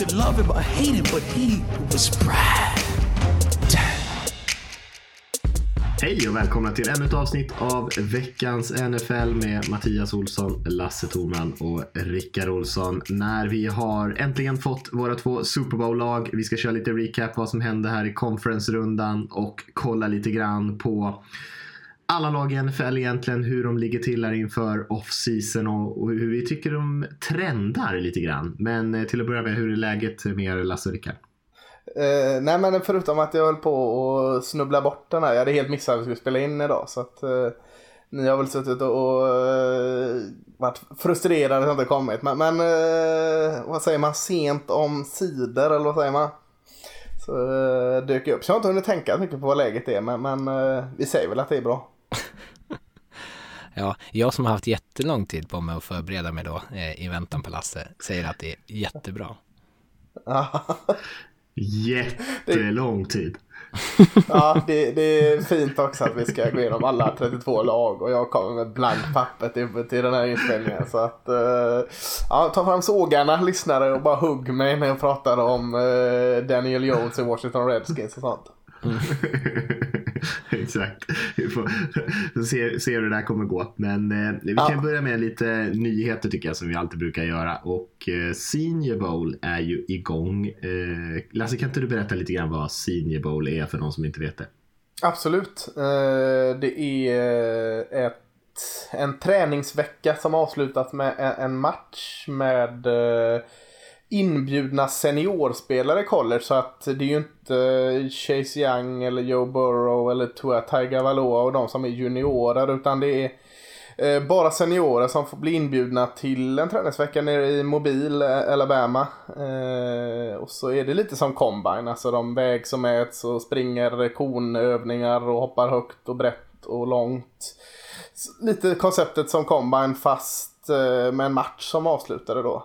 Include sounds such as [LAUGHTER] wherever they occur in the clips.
Could love him or hate him, but he was Brad. Hej och välkomna till ännu ett avsnitt av veckans NFL med Mattias Olsson, Lasse Thorman och Rickard Olsson. När vi har äntligen fått våra två Super Bowl-lag. Vi ska köra lite recap vad som hände här i conference-rundan och kolla lite grann på alla lag i NFL egentligen, hur de ligger till här inför off-season och, och hur vi tycker de trendar lite grann. Men eh, till att börja med, hur är läget med er Lasse och Rickard? Uh, nej men förutom att jag höll på att snubbla bort den här. Jag hade helt missat att vi skulle spela in idag. Så att uh, ni har väl suttit och, uh, varit frustrerade att det inte kommit. Men, men vad säger man? Sent om sidor eller vad säger man? Så uh, dök jag upp. Så jag har inte hunnit tänka mycket på vad läget är. Men, men vi säger väl att det är bra. Ja, jag som har haft jättelång tid på mig att förbereda mig då eh, i väntan på Lasse säger att det är jättebra. [LAUGHS] Jättelång tid. [LAUGHS] Ja, det, det är fint också att vi ska gå igenom alla 32 lag och jag kommer med blankt papper till, till den här inspelningen. Så att, eh, ja, ta fram sågarna lyssnare och bara hugg mig när jag pratar om eh, Daniel Jones i Washington Redskins och sånt. [LAUGHS] Exakt. Vi får se, se hur det där kommer gå. Men eh, vi Ja. kan börja med lite nyheter tycker jag som vi alltid brukar göra. Och eh, Senior Bowl är ju igång. Eh, Lasse kan inte du berätta lite grann vad Senior Bowl är för någon som inte vet det? Absolut. Eh, det är eh, ett, en träningsvecka som avslutas med en, en match med eh, inbjudna seniorspelare i college. Så att det är ju inte Chase Young eller Joe Burrow eller Tua Tagovailoa och de som är juniorer. Utan det är eh, bara seniorer som får bli inbjudna till en träningsvecka nere i mobil eh, Alabama. Eh, och så är det lite som combine, alltså de vägs och mäts och springer konövningar och hoppar högt och brett och långt. Lite konceptet som combine fast med en match som avslutade då.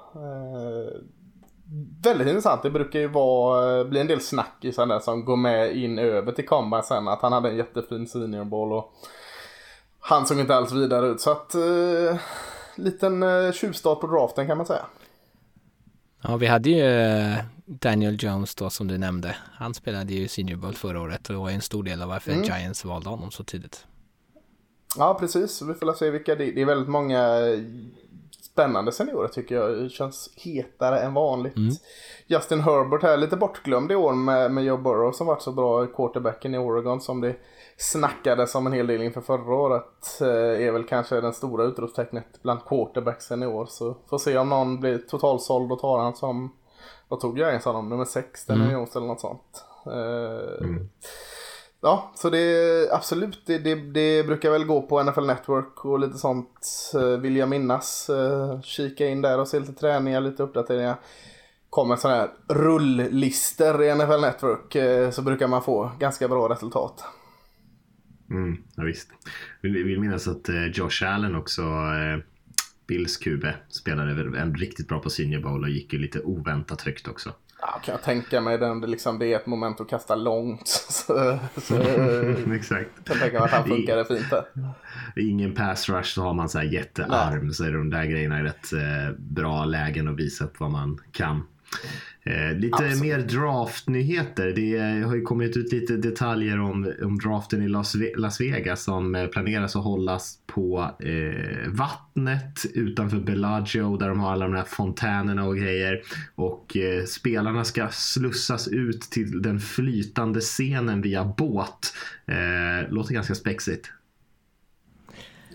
Eh, väldigt intressant. Det brukar ju vara, bli en del snackisar där som går med in över till combine sen. Att han hade en jättefin senior ball och han såg inte alls vidare ut. Så att eh, liten eh, tjuvstart på draften kan man säga. Ja, vi hade ju eh, Daniel Jones då som du nämnde. Han spelade ju Senior Bowl förra året och var en stor del av varför Giants valde honom så tidigt. Ja precis, vi får se vilka det är. Det är väldigt många eh, spännande seniorer tycker jag. Det känns hetare än vanligt. Justin Herbert här, lite bortglömd i år med, med Joe Burrow som varit så bra i quarterbacken i Oregon som det snackades om en hel del inför förra året. eh, Är väl kanske den stora utropstecknet bland quarterbacksen i år. Så får se om någon blir totalsåld och tar han som, vad tog jag ens honom, nummer 6 Daniel Jones eller något sånt. Eh, Ja, så det är absolut, det, det, det brukar väl gå på NFL Network och lite sånt eh, vill jag minnas. Eh, kika in där och se lite träningar, lite uppdateringar. Kommer sådana här rulllister i NFL Network eh, så brukar man få ganska bra resultat. Mm, ja, visst. Vill, vill minnas att Josh Allen också, Bills QB, spelade en riktigt bra på Senior Bowl och gick ju lite oväntat högt också. Ja, kan jag tänka mig den, det, liksom, det är ett moment att kasta långt. [LAUGHS] Så, så Exakt. kan tänka mig att han funkar det fint där. ingen pass rush så har man så här jättearm så är de där grejerna rätt eh, bra lägen att visa upp vad man kan. Eh, lite Absolut. mer draftnyheter. Det har ju kommit ut lite detaljer om, om draften i Las, Las Vegas som eh, planeras att hållas på eh, vattnet utanför Bellagio där de har alla de här fontänerna och grejer. Och eh, spelarna ska slussas ut till den flytande scenen via båt. Eh, låter ganska spexigt.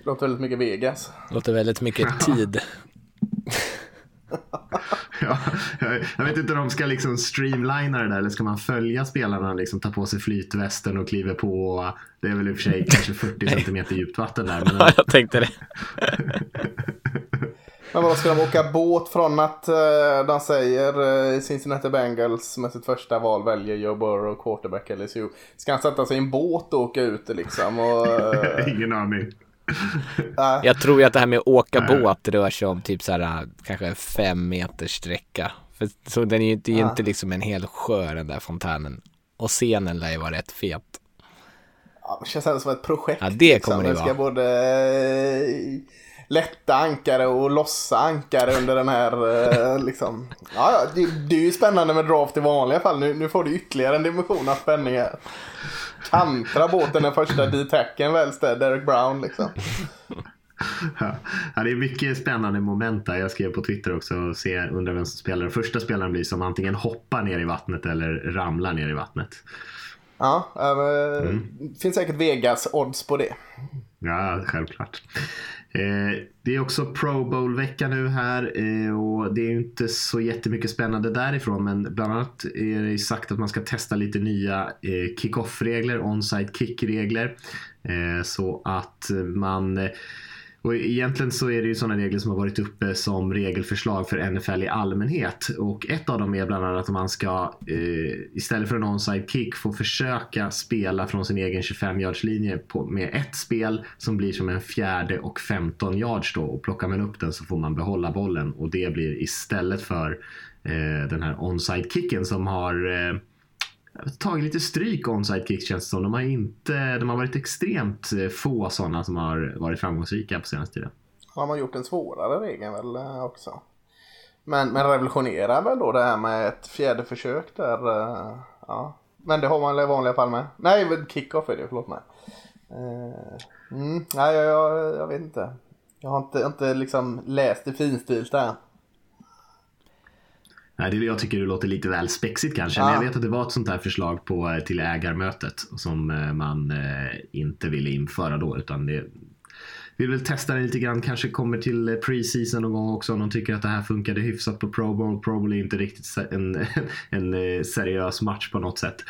Låter väldigt mycket Vegas. Låter väldigt mycket [LAUGHS] tid. Ja, jag, vet inte om de ska liksom streamlina det där eller ska man följa spelarna liksom ta på sig flytvästen och kliva på. Det är väl i och för sig kanske 40 centimeter djupt vatten där. Men, Ja, jag tänkte det. Men vad ska de åka båt från att uh, de säger uh, Cincinnati Bengals med sitt första val väljer Joe Burrow, quarterback LSU. Ska han sätta sig i en båt och åka ut liksom? Och, uh... [LAUGHS] Ingen aning. [LAUGHS] Jag tror ju att det här med att åka båt rör sig om typ så här kanske fem meters sträcka. För, så den är ju det är inte liksom en hel sjö den där fontänen. Och scenen lär ju vara rätt fet. Ja, det känns ändå som ett projekt. Ja, det kommer liksom. det ska vara. både eh, lätta ankare och lossa ankare under den här eh, liksom. Ja, ja det, det är ju spännande med draft i vanliga fall. Nu, nu får du ytterligare en dimension av spänning här. Kantra båten den första D-tacken där, Derek Brown liksom. Ja, det är mycket spännande moment där. Jag skrev på Twitter också och se, undrar vem som spelar. Den första spelaren blir som antingen hoppar ner i vattnet eller ramlar ner i vattnet. Ja, äh, mm. finns säkert Vegas-odds på det. Ja, självklart. Eh, det är också Pro Bowl-vecka nu här eh, och det är inte så jättemycket spännande därifrån men bland annat är det sagt att man ska testa lite nya eh, kick-off-regler, onside kick-regler. Eh, så att man eh, och egentligen så är det ju sådana regler som har varit uppe som regelförslag för NFL i allmänhet. Och ett av dem är bland annat att man ska eh, istället för en onside kick få försöka spela från sin egen 25 yards linje med ett spel som blir som en fjärde och 15 yards då. Och plockar man upp den så får man behålla bollen och det blir istället för eh, den här onside kicken som har eh, tagit lite stryk onside kicks känns det som. De har, inte, de har varit extremt eh, få sådana som har varit framgångsrika på senaste tiden. Har man gjort en svårare regel väl eh, också? Men, men revolutionerar väl då det här med ett fjärde försök där? Eh, ja. Men det har man i vanliga fall med. Nej, kickoff är det förlåt mig. Mm, nej, jag, jag, jag vet inte. Jag har inte, inte liksom läst det finstilt där. Nej, det jag tycker det låter lite väl spexigt kanske. Ja. Men jag vet att det var ett sånt här förslag på, eh, till ägarmötet som eh, man eh, inte ville införa då. Utan det vill väl testa det lite grann. Kanske kommer till preseason någon gång också om de tycker att det här funkade hyfsat på Pro Bowl. Pro Bowl är inte riktigt en, [LAUGHS] en seriös match på något sätt.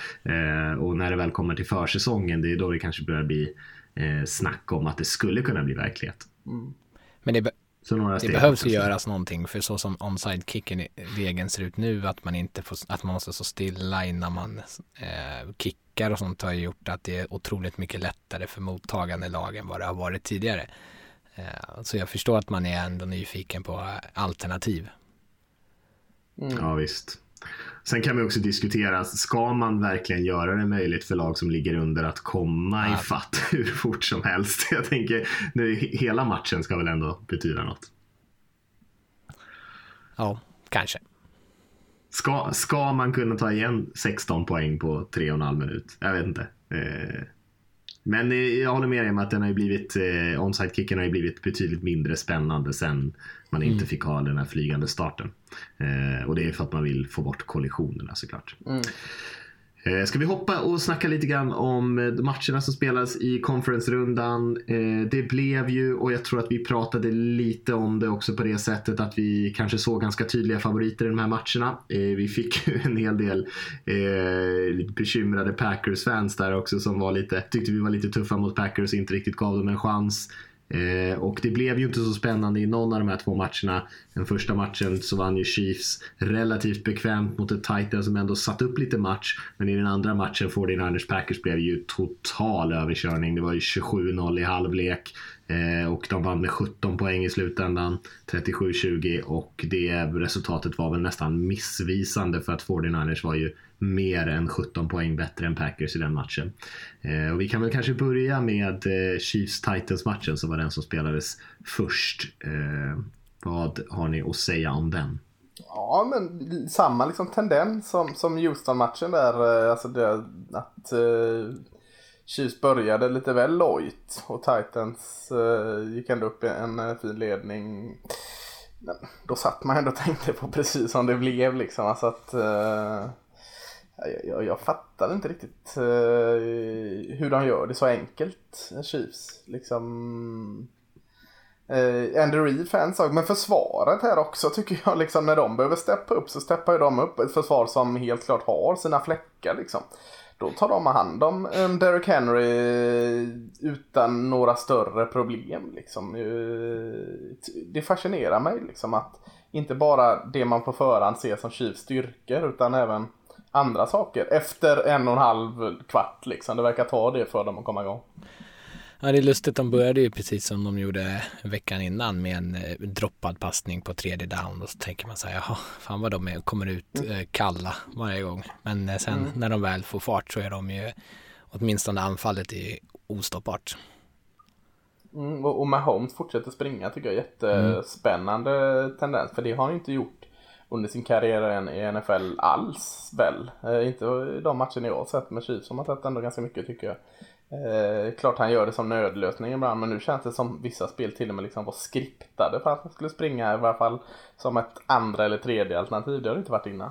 Och när det väl kommer till försäsongen, det är då det kanske börjar bli snack om att det skulle kunna bli verklighet. Mm. Men det, det behövs ju göras någonting för så som onside kicken regeln ser ut nu att man inte får, att man måste stå stilla innan man eh, kickar och sånt har gjort att det är otroligt mycket lättare för mottagande lag än vad det har varit tidigare. Eh, så jag förstår att man är ändå nyfiken på alternativ. Mm. Ja visst. Sen kan vi också diskutera, ska man verkligen göra det möjligt för lag som ligger under att komma ja. i fatt [LAUGHS] hur fort som helst? Jag tänker, nu, hela matchen ska väl ändå betyda något? Ja, kanske. Ska, ska man kunna ta igen 16 poäng på 3,5 minut? Jag vet inte. Eh, men jag håller med dig om att den har blivit, eh, onside-kicken har blivit betydligt mindre spännande sen man inte mm. fick ha den här flygande starten. Eh, och det är för att man vill få bort kollisionerna såklart. Mm. Eh, ska vi hoppa och snacka lite grann om eh, matcherna som spelades i conference-rundan. Eh, det blev ju, och jag tror att vi pratade lite om det också på det sättet att vi kanske såg ganska tydliga favoriter i de här matcherna. Vi fick ju en hel del bekymrade Packers-fans där också som var lite, tyckte vi var lite tuffa mot Packers och inte riktigt gav dem en chans. Eh, och det blev ju inte så spännande i någon av de här två matcherna. Den första matchen så vann ju Chiefs relativt bekvämt mot ett Titan som ändå satt upp lite match. Men i den andra matchen, 49ers Packers, blev det ju total överkörning. Det var ju 27-0 i halvlek. Eh, och de vann med 17 poäng i slutändan, 37-20 och det resultatet var väl nästan missvisande för att 49ers var ju mer än 17 poäng bättre än Packers i den matchen. Eh, och vi kan väl kanske börja med eh, Chiefs-Titans-matchen som var den som spelades först. Eh, vad har ni att säga om den? Ja, men samma liksom tendens som, som Houston-matchen där. Eh, alltså det, att eh, Chiefs började lite väl lojt och Titans gick ändå upp i en fin ledning. Men då satt man ändå och tänkte på precis som det blev liksom. Alltså att, jag, jag, jag fattar inte riktigt eh, hur de gör det så enkelt, Chiefs. Liksom, Uh, Andy Reid fans sak, men försvaret här också tycker jag liksom när de behöver steppa upp så steppar ju de upp ett försvar som helt klart har sina fläckar liksom då tar de hand om um, Derrick Henry utan några större problem. Liksom. Det fascinerar mig liksom att inte bara det man på förhand ser som Chiefs styrkor utan även andra saker efter en och en halv kvart liksom. Det verkar ta det för dem att komma igång. Ja, det är lustigt. De började ju precis som de gjorde veckan innan med en eh, droppad passning på tredje down och så tänker man så här, jaha, fan vad de är, kommer ut mm. eh, kalla varje gång. Men eh, sen mm. när de väl får fart så är de ju, åtminstone anfallet är ostoppbart. Mm, och, Mahomes fortsätter springa tycker jag jättespännande mm. tendens. För det har han inte gjort under sin karriär i NFL alls väl. Eh, inte de matcherna jag har sett med Chiefs som har sett ändå ganska mycket tycker jag. Eh, klart han gör det som nödlösning ibland men nu känns det som vissa spel till och med liksom var skriptade för att han skulle springa i varje fall som ett andra eller tredje alternativ. Det har det inte varit innan.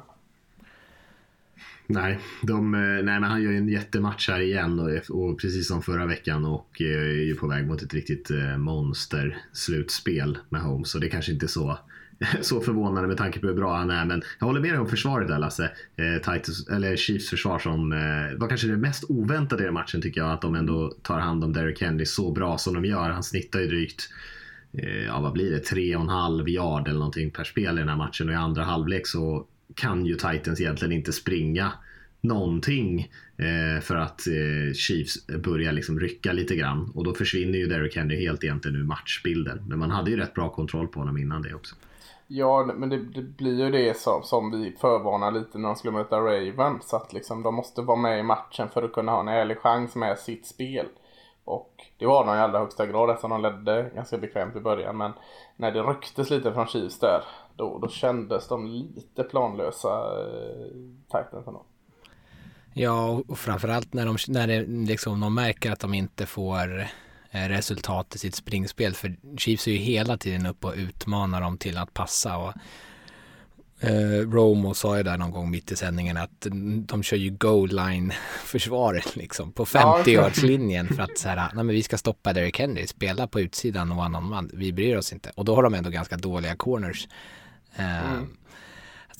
Nej, de, eh, nej men han gör ju en jättematch här igen och, eh, och precis som förra veckan och eh, är ju på väg mot ett riktigt monster-slutspel med Holmes. Så det kanske inte är så [LAUGHS] så förvånande med tanke på hur bra han är. Men jag håller med dig om försvaret där Lasse. Eh, Titus, eller Chiefs försvar som eh, var kanske det mest oväntade i matchen tycker jag. Att de ändå tar hand om Derrick Henry så bra som de gör. Han snittar ju drygt eh, ja, vad blir det, tre och en halv yard eller någonting per spel i den här matchen och i andra halvlek så kan ju Titans egentligen inte springa någonting eh, för att eh, Chiefs börjar liksom rycka lite grann och då försvinner ju Derrick Henry helt egentligen ur matchbilden. Men man hade ju rätt bra kontroll på honom innan det också. Ja, men det, det, blir ju det som, som vi förvarnar lite när de skulle möta Ravens. Att liksom, de måste vara med i matchen för att kunna ha en ärlig chans med sitt spel. Och det var de i allra högsta grad eftersom de ledde ganska bekvämt i början. Men när det rycktes lite från Chiefs där, då, då kändes de lite planlösa, eh, Titans ändå. Ja, och framförallt när de, när det, liksom, de märker att de inte får Eh, resultat i sitt springspel. För Chiefs är ju hela tiden uppe och utmanar dem till att passa. Och, eh, Romo sa ju där någon gång mitt i sändningen att de kör ju goal line försvaret [LAUGHS] liksom på 50 yardslinjen för att så här, nej men vi ska stoppa Derek Henry, spela på utsidan och annan man, vi bryr oss inte. Och då har de ändå ganska dåliga corners. Eh, mm.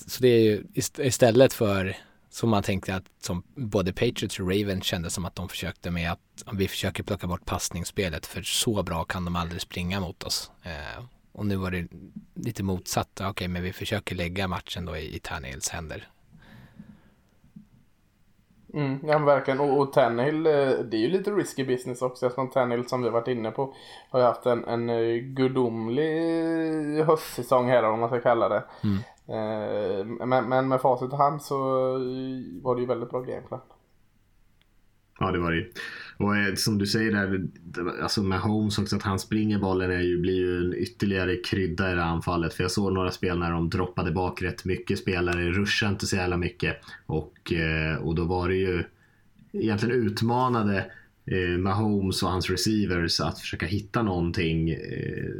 Så det är ju istället för som man tänkte att som både Patriots och Ravens kände som att de försökte med att vi försöker plocka bort passningsspelet för så bra kan de aldrig springa mot oss. Eh, och nu var det lite motsatt. Okej, okay, men vi försöker lägga matchen då i, i Tannehills händer. Mm, ja verkligen. Och, och Tannehill, eh, det är ju lite risky business också eftersom Tannehill som vi varit inne på har ju haft en, en eh, gudomlig höstsäsong här om man ska kalla det. Mm. Eh, men, men med facit i hand så var det ju väldigt bra gameplay. Ja, det var det Och eh, som du säger där, alltså med Holmes också, att han springer bollen är ju, blir ju en ytterligare krydda i det här anfallet. För jag såg några spel när de droppade bak rätt mycket spelare, ruschade inte så jävla mycket. Och, eh, och då var det ju egentligen utmanade eh, Mahomes och hans receivers att försöka hitta någonting eh,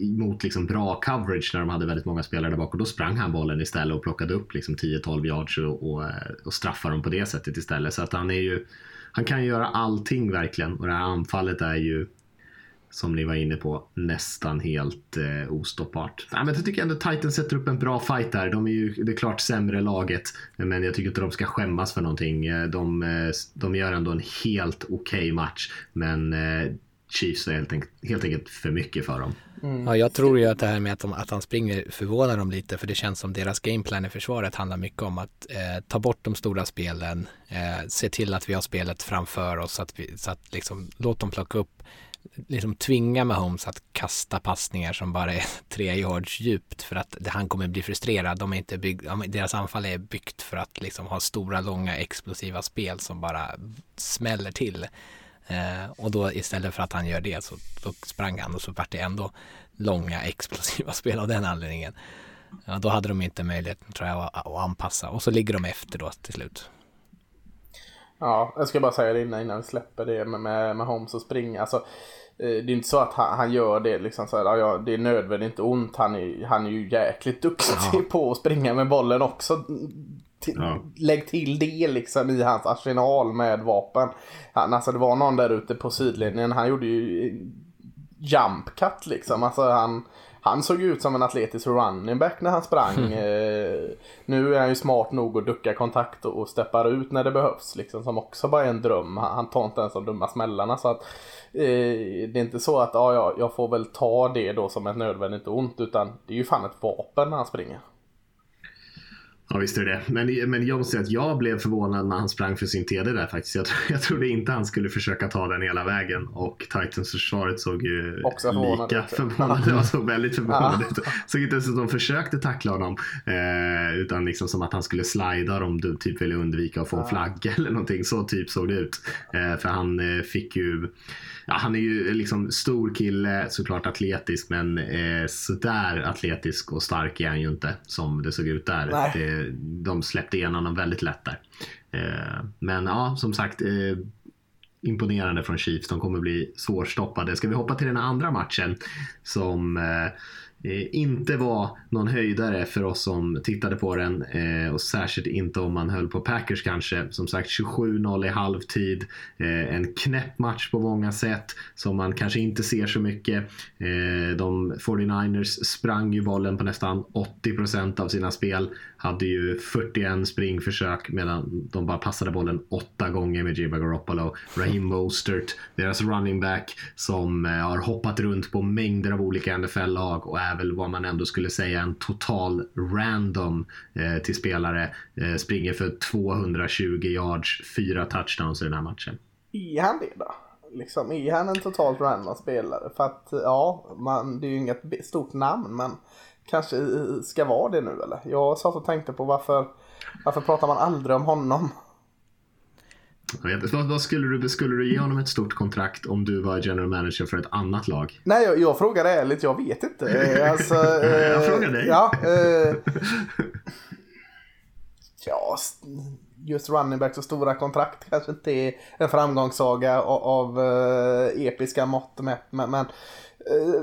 mot liksom bra coverage när de hade väldigt många spelare där bak och då sprang han bollen istället och plockade upp liksom 10-12 yards och, och, eh, och straffade dem på det sättet istället. Så att han är ju han kan ju göra allting verkligen och det här anfallet är ju som ni var inne på, nästan helt eh, ostoppbart. Ja, men jag tycker ändå Titans sätter upp en bra fight där. De är ju det är klart sämre laget, men jag tycker inte de ska skämmas för någonting. Eh, de, eh, de gör ändå en helt okej okay match, men eh, Chiefs är helt enkelt, helt enkelt för mycket för dem. Mm. Ja, jag tror ju att det här med att, de, att han springer förvånar dem lite för det känns som deras gameplan i försvaret handlar mycket om att eh, ta bort de stora spelen, eh, se till att vi har spelet framför oss så att, vi, så att liksom, låt dem plocka upp liksom tvinga Mahomes att kasta passningar som bara är [LAUGHS] tre yards djupt för att han kommer bli frustrerad. De är inte bygg, deras anfall är byggt för att liksom ha stora, långa, explosiva spel som bara smäller till. Eh, och då istället för att han gör det så då sprang han och så vart det ändå långa, [LAUGHS] explosiva spel av den anledningen. Ja, då hade de inte möjlighet tror jag att, att anpassa och så ligger de efter då till slut. Ja, jag ska bara säga det innan, innan vi släpper det med, med, med Holmes och springa. Alltså, det är inte så att han, han gör det liksom så här, ja, det är nödvändigt inte ont. Han är, han är ju jäkligt duktig ja. [LAUGHS] på att springa med bollen också. Till, ja. Lägg till det liksom i hans arsenal med vapen. Han, alltså det var någon där ute på sidlinjen, han gjorde ju jump cut liksom. Alltså han, han såg ut som en atletisk running back när han sprang. Mm. [LAUGHS] nu är han ju smart nog att ducka kontakt och, och steppar ut när det behövs. Liksom, som också bara är en dröm. Han, han tar inte ens de dumma smällarna. Så att, eh, det är inte så att ja, ja, jag får väl ta det då som ett nödvändigt ont. Utan det är ju fan ett vapen när han springer. Ja visst är det men, men jag måste säga att jag blev förvånad när han sprang för sin TD där faktiskt. Jag, [LAUGHS] jag trodde inte han skulle försöka ta den hela vägen och Titans försvaret såg ju Också lika förvånade ut. [LAUGHS] såg väldigt förvånade ut. Såg inte ens att de försökte tackla honom eh, utan liksom som att han skulle slida om du typ ville undvika att få en flagga eller någonting. Så typ såg det ut. Eh, för han eh, fick ju ja, han är ju liksom stor kille, såklart atletisk, men eh, sådär atletisk och stark är han ju inte som det såg ut där. Det, de släppte igenom honom väldigt lätt där. Eh, men ja, som sagt. Eh, imponerande från Chiefs. De kommer bli svårstoppade. Ska vi hoppa till den andra matchen som eh, eh, inte var någon höjdare för oss som tittade på den eh, och särskilt inte om man höll på Packers kanske. Som sagt 27-0 i halvtid. Eh, en knäpp match på många sätt som man kanske inte ser så mycket. Eh, de 49ers sprang ju bollen på nästan 80% av sina spel. Hade ju 41 springförsök medan de bara passade bollen åtta gånger med Jimmy Garoppolo. Raheem Mostert, deras running back som eh, har hoppat runt på mängder av olika NFL-lag och är väl vad man ändå skulle säga en total random eh, till spelare. Eh, springer för 220 yards, fyra touchdowns i den här matchen. Är han det då? Liksom, är han en totalt random spelare? För att ja, man, det är ju inget stort namn men kanske ska vara det nu eller? Jag satt och tänkte på varför, varför pratar man aldrig om honom? Vad, vad, skulle, du, skulle du ge honom ett stort kontrakt om du var general manager för ett annat lag? Nej, jag, jag frågar ärligt. Jag vet inte. Eh, [LAUGHS] alltså, jag eh, frågar dig. Ja, eh, [LAUGHS] ja, just running backs och stora kontrakt kanske inte är en framgångssaga av, av uh, episka mått mätt. Men, men uh,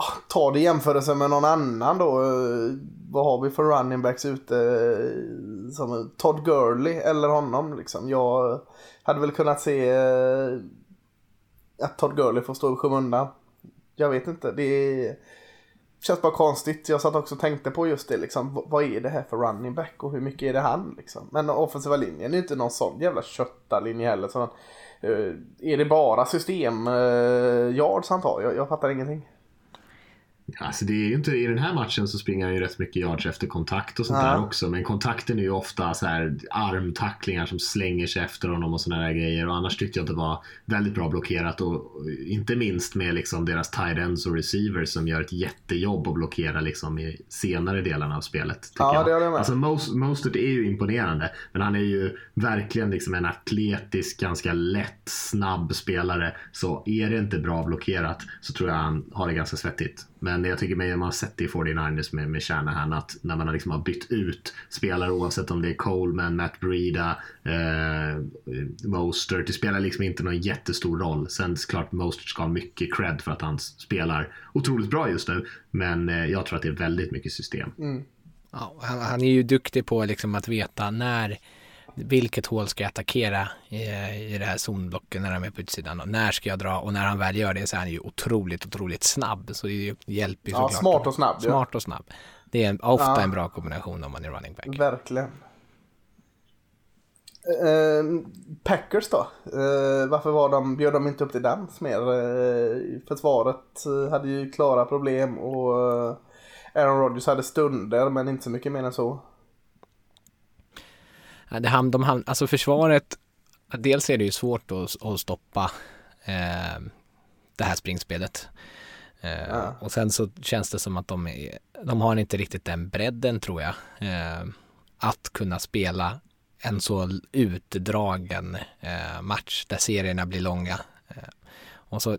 Ah, ta det i jämförelse med någon annan då. Eh, vad har vi för running backs ute? Eh, som Todd Gurley eller honom liksom. Jag hade väl kunnat se eh, att Todd Gurley får stå i skymundan. Jag vet inte. Det känns bara konstigt. Jag satt också och tänkte på just det liksom. Vad är det här för running back och hur mycket är det han liksom? Men offensiva linjen är inte någon sån jävla köttalinje heller. Så, är det bara system yards han tar? Jag, jag fattar ingenting. Alltså det är ju inte, I den här matchen så springer han ju rätt mycket yards efter kontakt och sånt ja. där också. Men kontakten är ju ofta så här armtacklingar som slänger sig efter honom och såna där grejer. Och annars tyckte jag att det var väldigt bra blockerat. Och inte minst med liksom deras tight ends och receivers som gör ett jättejobb att blockera liksom i senare delarna av spelet. Ja, jag. det det med. Alltså most, Mostert är ju imponerande. Men han är ju verkligen liksom en atletisk, ganska lätt, snabb spelare. Så är det inte bra blockerat så tror jag han har det ganska svettigt. Men jag tycker mig man har sett det i 49ers med, med Shanahan att när man har, liksom har bytt ut spelare oavsett om det är Coleman, Matt Breida, eh, Mostert. Det spelar liksom inte någon jättestor roll. Sen klart Mostert ska ha mycket cred för att han spelar otroligt bra just nu. Men eh, jag tror att det är väldigt mycket system. Mm. Ja, han, han, är ju duktig på liksom att veta när vilket hål ska jag attackera i, i det här zonblocket när de är på utsidan och när ska jag dra och när han väl gör det så är han ju otroligt, otroligt snabb så det hjälper ju såklart. Ja, smart och snabb. Smart och snabb. Det är en, ofta ja. en bra kombination om man är running back. Verkligen. Uh, Packers då? Uh, varför var de, bjöd de inte upp till dans mer? Uh, försvaret hade ju klara problem och Aaron Rodgers hade stunder men inte så mycket mer än så. Det ham, de ham, alltså försvaret, dels är det ju svårt att, att stoppa eh, det här springspelet. Eh, ja. Och sen så känns det som att de, är, de har inte riktigt den bredden tror jag. Eh, att kunna spela en så utdragen eh, match där serierna blir långa. Eh, och så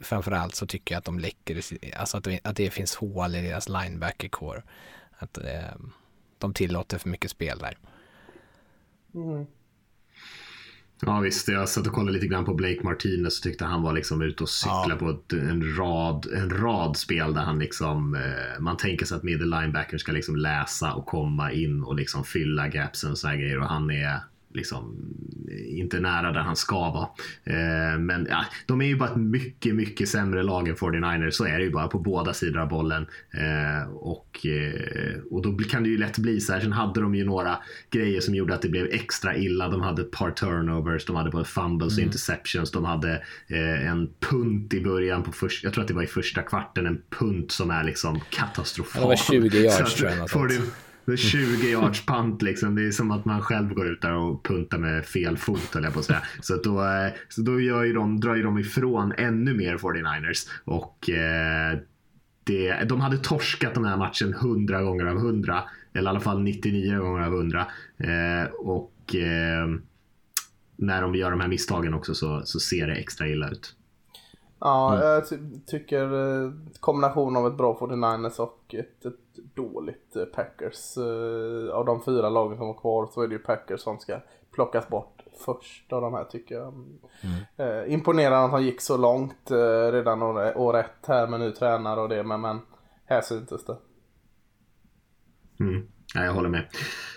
framförallt så tycker jag att de läcker, alltså att det, att det finns hål i deras linebacker core. Att eh, de tillåter för mycket spel där. Mm. Ja visst, jag satt och kollade lite grann på Blake Martinez och tyckte han var liksom ute och cykla ja. på ett, en, rad, en rad spel där han liksom, eh, man tänker sig att middle linebacker ska liksom läsa och komma in och liksom fylla gapsen och sådana grejer och han är liksom inte nära där han ska vara. Eh, men ja, de är ju bara ett mycket, mycket sämre lag än 49ers. Så är det ju bara på båda sidor av bollen. Eh, och, eh, och då kan det ju lätt bli så här. Sen hade de ju några grejer som gjorde att det blev extra illa. De hade ett par turnovers, de hade både fumbles och mm. interceptions. De hade eh, en punt i början på första, jag tror att det var i första kvarten, en punt som är liksom katastrofal. Det var 20 yards [LAUGHS] tror jag. Det är 20 yards punt liksom. Det är som att man själv går ut där och puntar med fel fot höll jag på att säga. Så, då, eh, så då gör ju de, drar ju de ifrån ännu mer 49ers. Och eh, det, de hade torskat den här matchen 100 gånger av 100. Eller i alla fall 99 gånger av 100. Eh, och eh, när de gör de här misstagen också så, så ser det extra illa ut. Ja, mm. jag ty tycker eh, kombination av ett bra 49ers och ett, ett dåligt eh, Packers. Eh, av de fyra lagen som var kvar så är det ju Packers som ska plockas bort först av de här tycker jag. Mm. Imponerande att han gick så långt redan år, år ett här med ny tränare och det men, men här syntes det. Mm. Ja, jag håller med.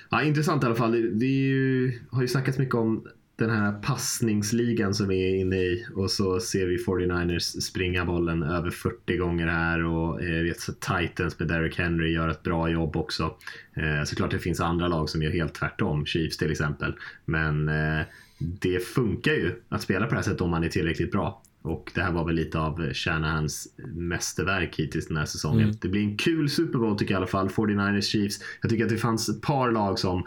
Ja, intressant i alla fall. Det, det ju, har ju snackats mycket om den här passningsligan som vi är inne i och så ser vi 49ers springa bollen över 40 gånger här och eh, vet, så Titans med Derrick Henry gör ett bra jobb också. Eh, såklart det finns andra lag som gör helt tvärtom, Chiefs till exempel. Men eh, det funkar ju att spela på det här sättet om man är tillräckligt bra. Och det här var väl lite av Shanahans mästerverk hittills den här säsongen. Mm. Det blir en kul Super Bowl tycker jag i alla fall. 49ers Chiefs. Jag tycker att det fanns ett par lag som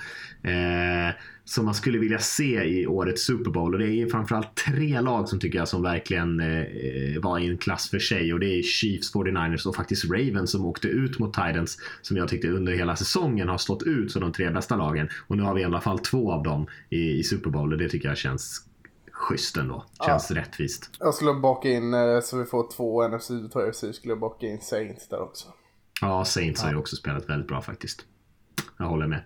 eh, som man skulle vilja se i årets Super Bowl. Och det är framförallt tre lag som tycker jag som verkligen eh, var i en klass för sig. Och det är Chiefs, 49ers och faktiskt Ravens som åkte ut mot Titans. Som jag tyckte under hela säsongen har stått ut som de tre bästa lagen. Och nu har vi i alla fall två av dem i, i Super Bowl och det tycker jag känns schysst ändå. Känns ja. rättvist. Jag skulle baka in, eh, så vi får två NFC och två skulle jag baka in Saints där också. Ja, Saints ja. har ju också spelat väldigt bra faktiskt. Jag håller med.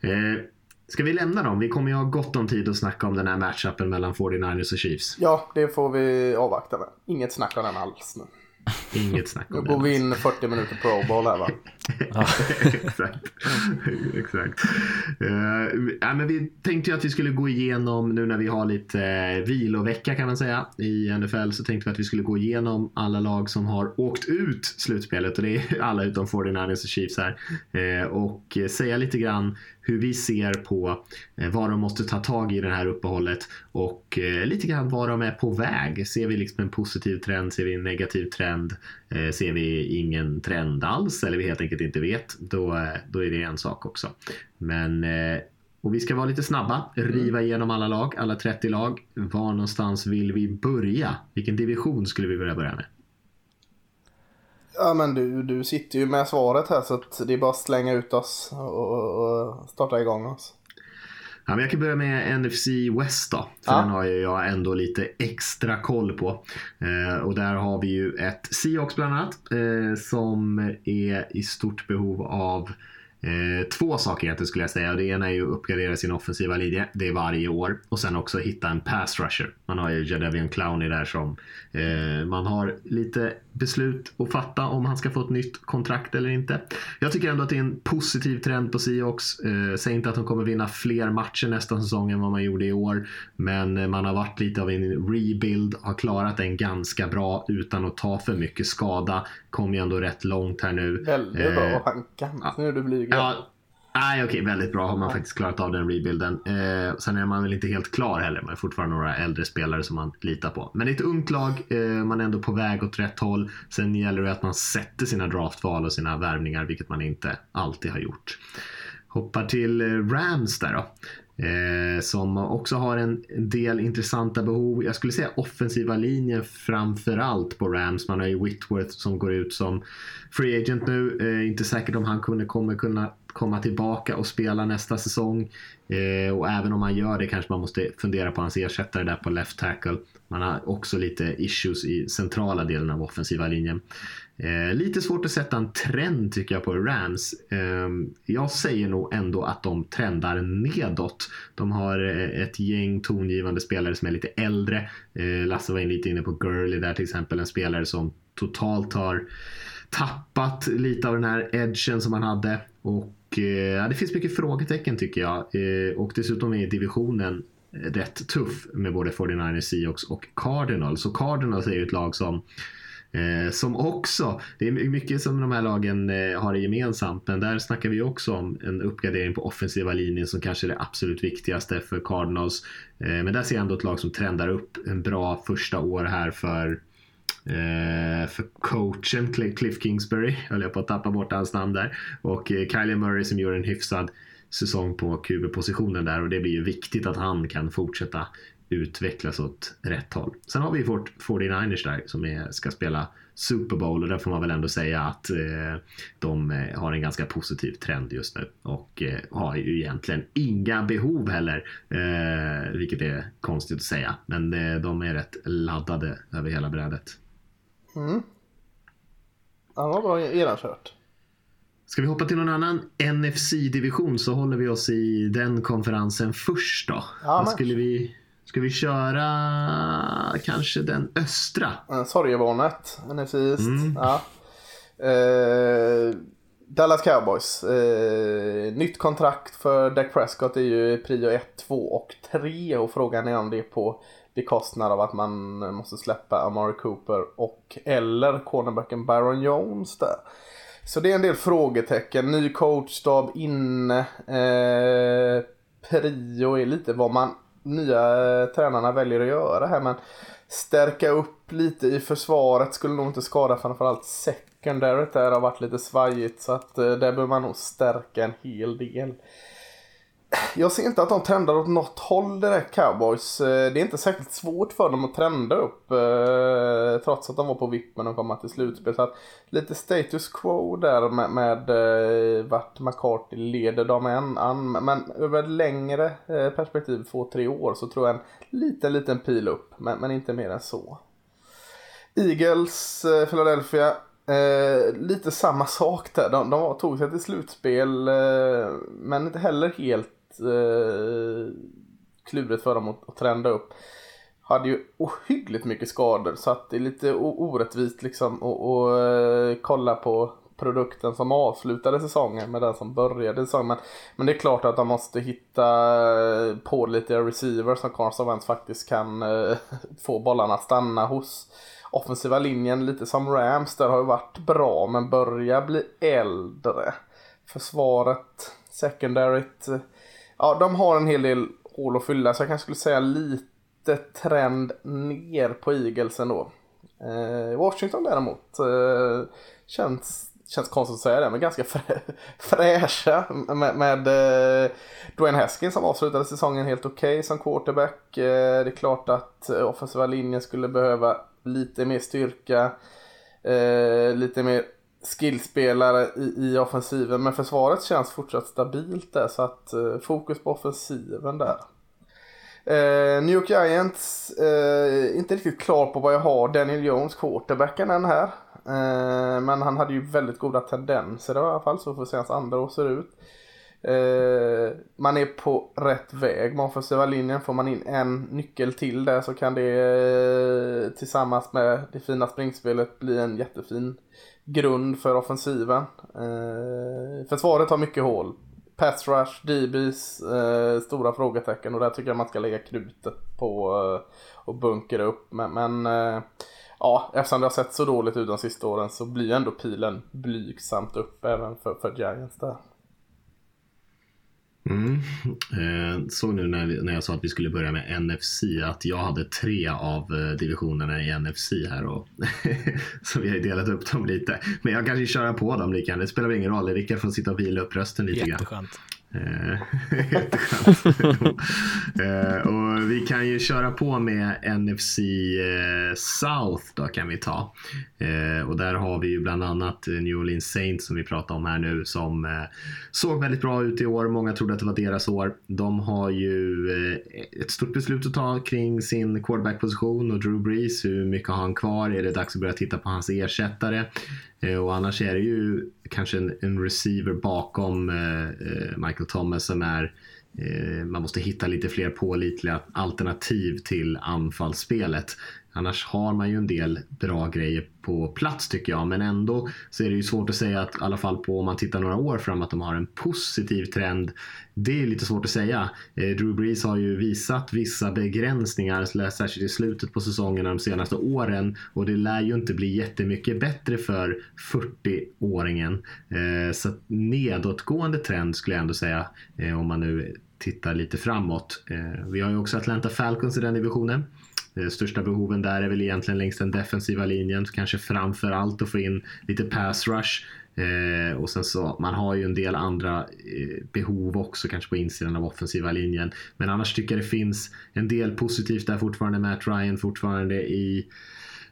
Eh, Ska vi lämna dem? Vi kommer ju ha gott om tid att snacka om den här matchupen mellan 49ers och Chiefs. Ja, det får vi avvakta med. Inget snack om den alls nu. [LAUGHS] Inget snack om det. Nu går vi in 40 minuter Pro Bowl här va? [LAUGHS] Exakt. Exakt. Uh, ja, men vi tänkte ju att vi skulle gå igenom nu när vi har lite uh, vilovecka kan man säga i NFL så tänkte vi att vi skulle gå igenom alla lag som har åkt ut slutspelet och det är alla utom 49ers och Chiefs här. Uh, och säga lite grann hur vi ser på vad de måste ta tag i det här uppehållet och lite grann var de är på väg. Ser vi liksom en positiv trend? Ser vi en negativ trend? Eh, ser vi ingen trend alls eller vi helt enkelt inte vet? Då, då är det en sak också. Men och vi ska vara lite snabba, riva igenom alla lag, alla 30 lag. Var någonstans vill vi börja? Vilken division skulle vi vilja börja med? Ja men du, du sitter ju med svaret här så att det är bara att slänga ut oss och, och starta igång oss. Ja, men jag kan börja med NFC West då. För ja. den har jag ändå lite extra koll på. Eh, och där har vi ju ett Seahawks bland annat. Eh, som är i stort behov av Eh, två saker egentligen skulle jag säga. Det ena är ju att uppgradera sin offensiva linje. Det är varje år. Och sen också hitta en pass rusher. Man har ju Jadavian Clowney där som eh, man har lite beslut att fatta om han ska få ett nytt kontrakt eller inte. Jag tycker ändå att det är en positiv trend på Seahawks. Eh, säg inte att de kommer vinna fler matcher nästa säsong än vad man gjorde i år. Men eh, man har varit lite av en rebuild, har klarat den ganska bra utan att ta för mycket skada. Kom ju ändå rätt långt här nu. Väldigt bra eh, Hankan. Ja, nu är du blyg. Ja, Nej, okej, väldigt bra har man faktiskt klarat av den rebuilden. Eh, sen är man väl inte helt klar heller. Man är fortfarande några äldre spelare som man litar på. Men det är ett ungt lag, eh, man är ändå på väg åt rätt håll. Sen gäller det att man sätter sina draftval och sina värvningar, vilket man inte alltid har gjort. Hoppar till eh, Rams där då. Eh, som också har en, del intressanta behov. Jag skulle säga offensiva linjen framför allt på Rams. Man har ju Whitworth som går ut som free agent nu. Eh, inte säkert om han kunde, kommer kunna komma tillbaka och spela nästa säsong. Eh, och även om han gör det kanske man måste fundera på hans ersättare där på left tackle. Man har också lite issues i centrala delen av offensiva linjen. Eh, lite svårt att sätta en trend tycker jag på Rams. Eh, jag säger nog ändå att de trendar nedåt. De har eh, ett gäng tongivande spelare som är lite äldre. Eh, Lasse var lite inne på Gurley där till exempel. En spelare som totalt har tappat lite av den här edgen som han hade. Och Eh, ja, det finns mycket frågetecken tycker jag. Eh, och dessutom är divisionen eh, rätt tuff med både 49ers, Seahawks och Cardinals. Och Cardinals är ju ett lag som Eh, som också, det är mycket som de här lagen eh, har gemensamt, men där snackar vi också om en uppgradering på offensiva linjen som kanske är det absolut viktigaste för Cardinals. Eh, men där ser jag ändå ett lag som trendar upp en bra första år här för eh, för coachen Cliff Kingsbury, höll jag på att tappa bort hans namn där, och eh, Kylie Murray som gör en hyfsad säsong på QB-positionen där och det blir ju viktigt att han kan fortsätta utvecklas åt rätt håll. Sen har vi vårt 49ers där som är, ska spela Super Bowl och där får man väl ändå säga att eh, de eh, har en ganska positiv trend just nu och eh, har ju egentligen inga behov heller, eh, vilket är konstigt att säga. Men eh, de är rätt laddade över hela brädet. Mm. Ja, vad bra genomkört. Ska vi hoppa till någon annan NFC-division så håller vi oss i den konferensen först då. Ja, vad skulle vi Ska vi köra kanske den östra? Sorgebarnet, NFC East. Mm. Ja. Eh, Dallas Cowboys. Eh, nytt kontrakt för Dak Prescott är ju prio 1, 2 och 3 och frågan är om det på bekostnad av att man måste släppa Amari Cooper och eller cornerbacken Baron Jones där. Så det är en del frågetecken. Ny coachstab inne. Eh, prio är lite vad man nya eh, tränarna väljer att göra här. Men stärka upp lite i försvaret skulle nog inte skada framförallt secondaryt där har varit lite svajigt. Så att eh, där behöver man nog stärka en hel del jag ser inte att de trendar åt något håll direkt cowboys. Eh, det är inte särskilt svårt för dem att trenda upp. Eh, trots att de var på vippen att komma till slutspel. Så att lite status quo där med, med eh, vart McCarthy leder dem än an. Men över ett längre eh, perspektiv, två, tre år, så tror jag en liten, liten pil upp. Men, men inte mer än så. Eagles, eh, Philadelphia. Eh, lite samma sak där. De, de tog sig till slutspel eh, men inte heller helt eh, klurigt för dem att, att trenda upp. Hade ju ohyggligt mycket skador så att det är lite orättvist liksom att eh, kolla på produkten som avslutade säsongen med den som började säsongen. Men, men det är klart att de måste hitta eh, på lite receivers som Carson Wentz faktiskt kan eh, [LAUGHS] få bollarna att stanna hos. Offensiva linjen, lite som Rams, där har ju varit bra men börjar bli äldre. Försvaret, secondaryt, eh, ja, de har en hel del hål att fylla så jag kanske skulle säga lite trend ner på Eagles ändå. Eh, Washington däremot eh, känns, känns konstigt att säga det men ganska frä, [LAUGHS] fräscha med, med eh, Dwayne Haskins som avslutade säsongen helt okej okay som quarterback. Eh, det är klart att offensiva linjen skulle behöva lite mer styrka, eh, lite mer skillspelare i, i offensiven. Men försvaret känns fortsatt stabilt där så att eh, fokus på offensiven där. Eh, New York Giants, eh, inte riktigt klar på vad jag har Daniel Jones, quarterbacken än här. Eh, men han hade ju väldigt goda tendenser i alla fall så får vi se hans andra år ser ut. Eh, man är på rätt väg med offensiva linjen. Får man in en nyckel till där så kan det eh, tillsammans med det fina springspelet bli en jättefin grund för offensiven. Eh, försvaret har mycket hål. Pass rush, DBs, eh, stora frågetecken och där tycker jag man ska lägga krutet på eh, och bunkra upp. Men, men eh, ja, eftersom det har sett så dåligt ut de sista åren så blir ändå pilen blygsamt upp även för, för Giants där. Mm. Eh, såg nu när, vi, när jag sa att vi skulle börja med NFC att jag hade tre av eh, divisionerna i NFC här. Och [LAUGHS] så vi har delat upp dem lite. Men jag kanske köra på dem lika. Det spelar väl ingen roll. Rickard får sitta och vila upp rösten lite Jätteskönt. grann. Eh, [LAUGHS] eh, och vi kan ju köra på med NFC eh, South då kan vi ta. Eh, och där har vi ju bland annat New Orleans Saints som vi pratar om här nu som såg väldigt bra ut i år. Många trodde att det var deras år. De har ju ett stort beslut att ta kring sin quarterback-position och Drew Brees. Hur mycket har han kvar? Är det dags att börja titta på hans ersättare? Eh, och annars är det ju kanske en, en receiver bakom eh, eh, Michael Thomas som är eh, man måste hitta lite fler pålitliga alternativ till anfallsspelet. Annars har man ju en del bra grejer på plats tycker jag. Men ändå så är det ju svårt att säga att i alla fall på om man tittar några år fram att de har en positiv trend. Det är lite svårt att säga. Eh, Drew Brees har ju visat vissa begränsningar, särskilt i slutet på säsongen de senaste åren. Och det lär ju inte bli jättemycket bättre för 40-åringen. Eh, så nedåtgående trend skulle jag ändå säga. Eh, om man nu tittar lite framåt. Vi har ju också Atlanta Falcons i den divisionen. Eh, största behoven där är väl egentligen längs den defensiva linjen. Kanske framför allt att få in lite pass rush. Eh, och sen så, man har ju en del andra eh, behov också kanske på insidan av offensiva linjen. Men annars tycker jag det finns en del positivt där fortfarande. Matt Ryan fortfarande i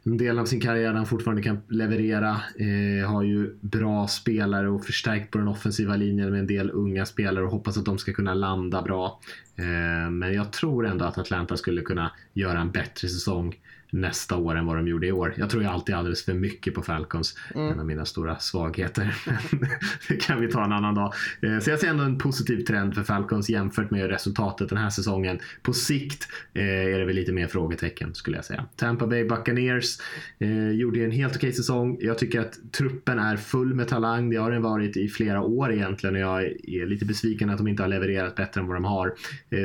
en del av sin karriär där han fortfarande kan leverera. Eh, har ju bra spelare och förstärkt på den offensiva linjen med en del unga spelare och hoppas att de ska kunna landa bra. Eh, men jag tror ändå att Atlanta skulle kunna göra en bättre säsong nästa år än vad de gjorde i år. Jag tror ju alltid alldeles för mycket på Falcons. Mm. En av mina stora svagheter. [LAUGHS] det kan vi ta en annan dag. Eh, så jag ser ändå en positiv trend för Falcons jämfört med resultatet den här säsongen. På sikt eh, är det väl lite mer frågetecken skulle jag säga. Tampa Bay Buccaneers eh, gjorde en helt okej säsong. Jag tycker att truppen är full med talang. Det har den varit i flera år egentligen och jag är lite besviken att de inte har levererat bättre än vad de har.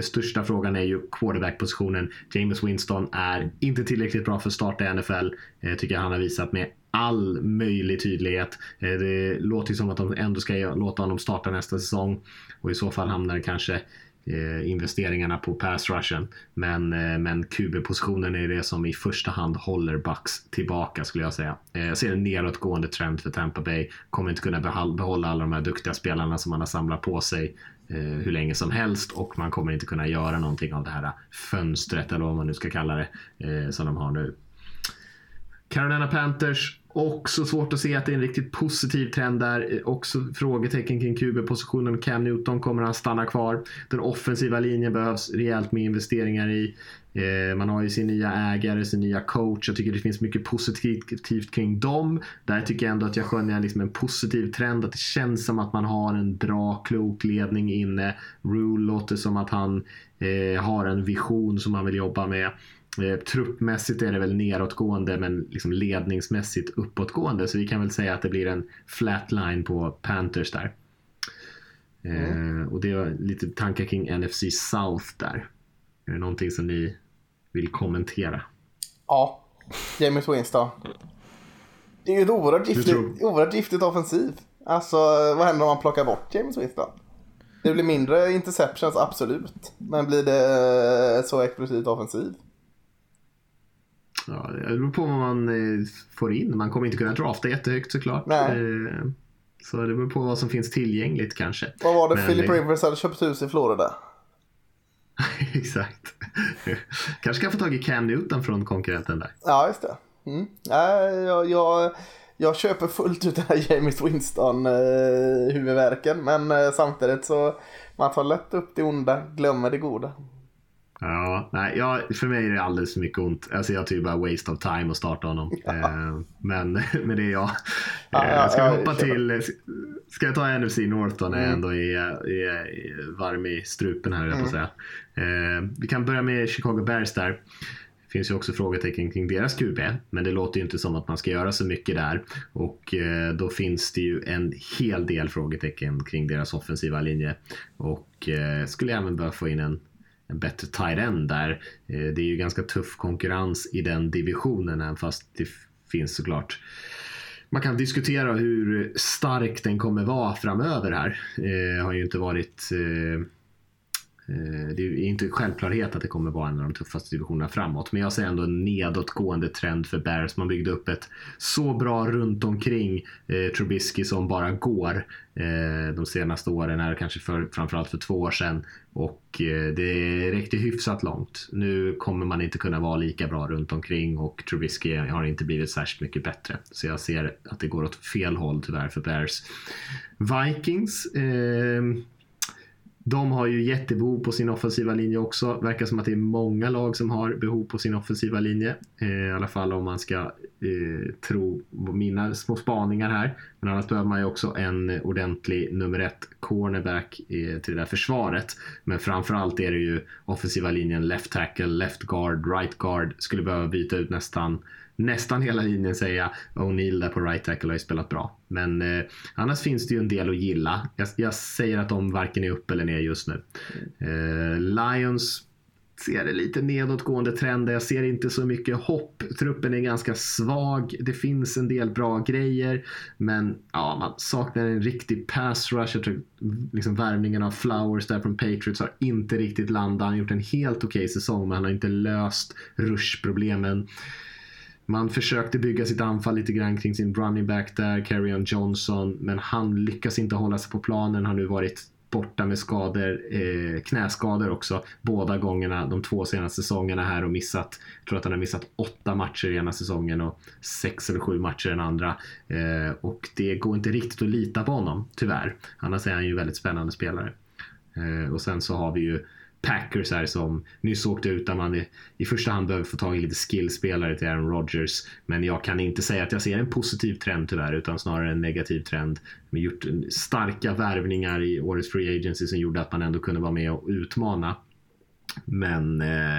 Största frågan är ju quarterback-positionen. James Winston är inte tillräckligt riktigt bra för att starta i NFL. Eh, tycker jag han har visat med all möjlig tydlighet. Eh, det låter ju som att de ändå ska låta honom starta nästa säsong och i så fall hamnar kanske eh, investeringarna på pass rushen. Men, eh, men QB-positionen är det som i första hand håller Bucks tillbaka skulle jag säga. Eh, jag ser en nedåtgående trend för Tampa Bay. Kommer inte kunna behålla alla de här duktiga spelarna som man har samlat på sig Eh, hur länge som helst och man kommer inte kunna göra någonting av det här fönstret eller vad man nu ska kalla det eh, som de har nu. Carolina Panthers Också svårt att se att det är en riktigt positiv trend där. Eh, också frågetecken kring QB-positionen. Cam Newton kommer han stanna kvar. Den offensiva linjen behövs rejält med investeringar i. Eh, man har ju sin nya ägare, sin nya coach. Jag tycker det finns mycket positivt kring dem. Där tycker jag ändå att jag skönjer liksom en positiv trend. Att det känns som att man har en bra, klok ledning inne. Rule låter som att han eh, har en vision som han vill jobba med. Eh, truppmässigt är det väl neråtgående men liksom ledningsmässigt uppåtgående. Så vi kan väl säga att det blir en flatline på Panthers där. Mm. Eh, och det var lite tankar kring NFC South där. Är det någonting som ni vill kommentera? Ja, James Winston. Det är ju ett oerhört giftigt, oerhört giftigt offensiv. Alltså vad händer om man plockar bort James Winston? Det blir mindre interceptions, absolut. Men blir det så explosivt offensiv? Ja, det beror på vad man eh, får in. Man kommer inte kunna drafta jättehögt såklart. Nej. Eh, så det beror på vad som finns tillgängligt kanske. Vad var det Men, Philip Rivers hade köpt hus i Florida? [LAUGHS] Exakt. kanske kan få tag i Cam Newton från konkurrenten där. Ja, just det. Mm. jag, jag, jag köper fullt ut den här James Winston eh, huvudvärken. Men eh, samtidigt så man tar lätt upp det onda, glömmer det goda. Ja, nej, ja, för mig är det alldeles för mycket ont. Alltså jag tycker bara waste of time att starta honom. [LAUGHS] Ja. Eh, men, [LAUGHS] men det är jag. Ja, ja, eh, ska vi hoppa till, ska jag ta NFC North då när jag mm. ändå är, är, är, varm i strupen här, mm. på säga. Eh, vi kan börja med Chicago Bears där. Det finns ju också frågetecken kring deras QB, men det låter ju inte som att man ska göra så mycket där. Och då finns det ju en hel del frågetecken kring deras offensiva linje. Och skulle även behöva få in en en bättre tight end där. Eh, det är ju ganska tuff konkurrens i den divisionen även fast det finns såklart man kan diskutera hur stark den kommer vara framöver här. Eh, har ju inte varit Eh, Eh, det är inte självklarhet att det kommer vara en av de tuffaste divisionerna framåt. Men jag ser ändå en nedåtgående trend för Bears. Man byggde upp ett så bra runt omkring eh, Trubisky som bara går eh, de senaste åren. Här, kanske för, framförallt för två år sedan. Och eh, det räckte hyfsat långt. Nu kommer man inte kunna vara lika bra runt omkring och Trubisky har inte blivit särskilt mycket bättre. Så jag ser att det går åt fel håll tyvärr för Bears. Vikings eh, de har ju jättebehov på sin offensiva linje också. Verkar som att det är många lag som har behov på sin offensiva linje. Eh, I alla fall om man ska eh, tro mina små spaningar här. Men annars behöver man ju också en ordentlig nummer ett cornerback eh, till det där försvaret. Men framförallt är det ju offensiva linjen left tackle, left guard, right guard. Skulle behöva byta ut nästan nästan hela linjen säga. O'Neill där på right tackle har ju spelat bra. Men eh, annars finns det ju en del att gilla. Jag, jag, säger att de varken är upp eller ner just nu. Eh, Lions ser det lite nedåtgående trender. Jag ser inte så mycket hopp. Truppen är ganska svag. Det finns en del bra grejer. Men ja, man saknar en riktig pass rush. Jag tror liksom värvningen av Flowers där från Patriots har inte riktigt landat. Han har gjort en helt okej okay säsong men han har inte löst rushproblemen. Man försökte bygga sitt anfall lite grann kring sin running back där, Carrion Johnson, men han lyckas inte hålla sig på planen. Har nu varit borta med skador, eh, knäskador också, båda gångerna de två senaste säsongerna här och missat, jag tror att han har missat åtta matcher ena säsongen och sex eller sju matcher den andra. Eh, och det går inte riktigt att lita på honom, tyvärr. Annars är han ju väldigt spännande spelare. Eh, och sen så har vi ju Packers här som nyss åkte ut där man i, i första hand behöver få tag i lite skillspelare till Aaron Rodgers. Men jag kan inte säga att jag ser en positiv trend tyvärr utan snarare en negativ trend. Vi har gjort starka värvningar i årets Free Agency som gjorde att man ändå kunde vara med och utmana. Men eh,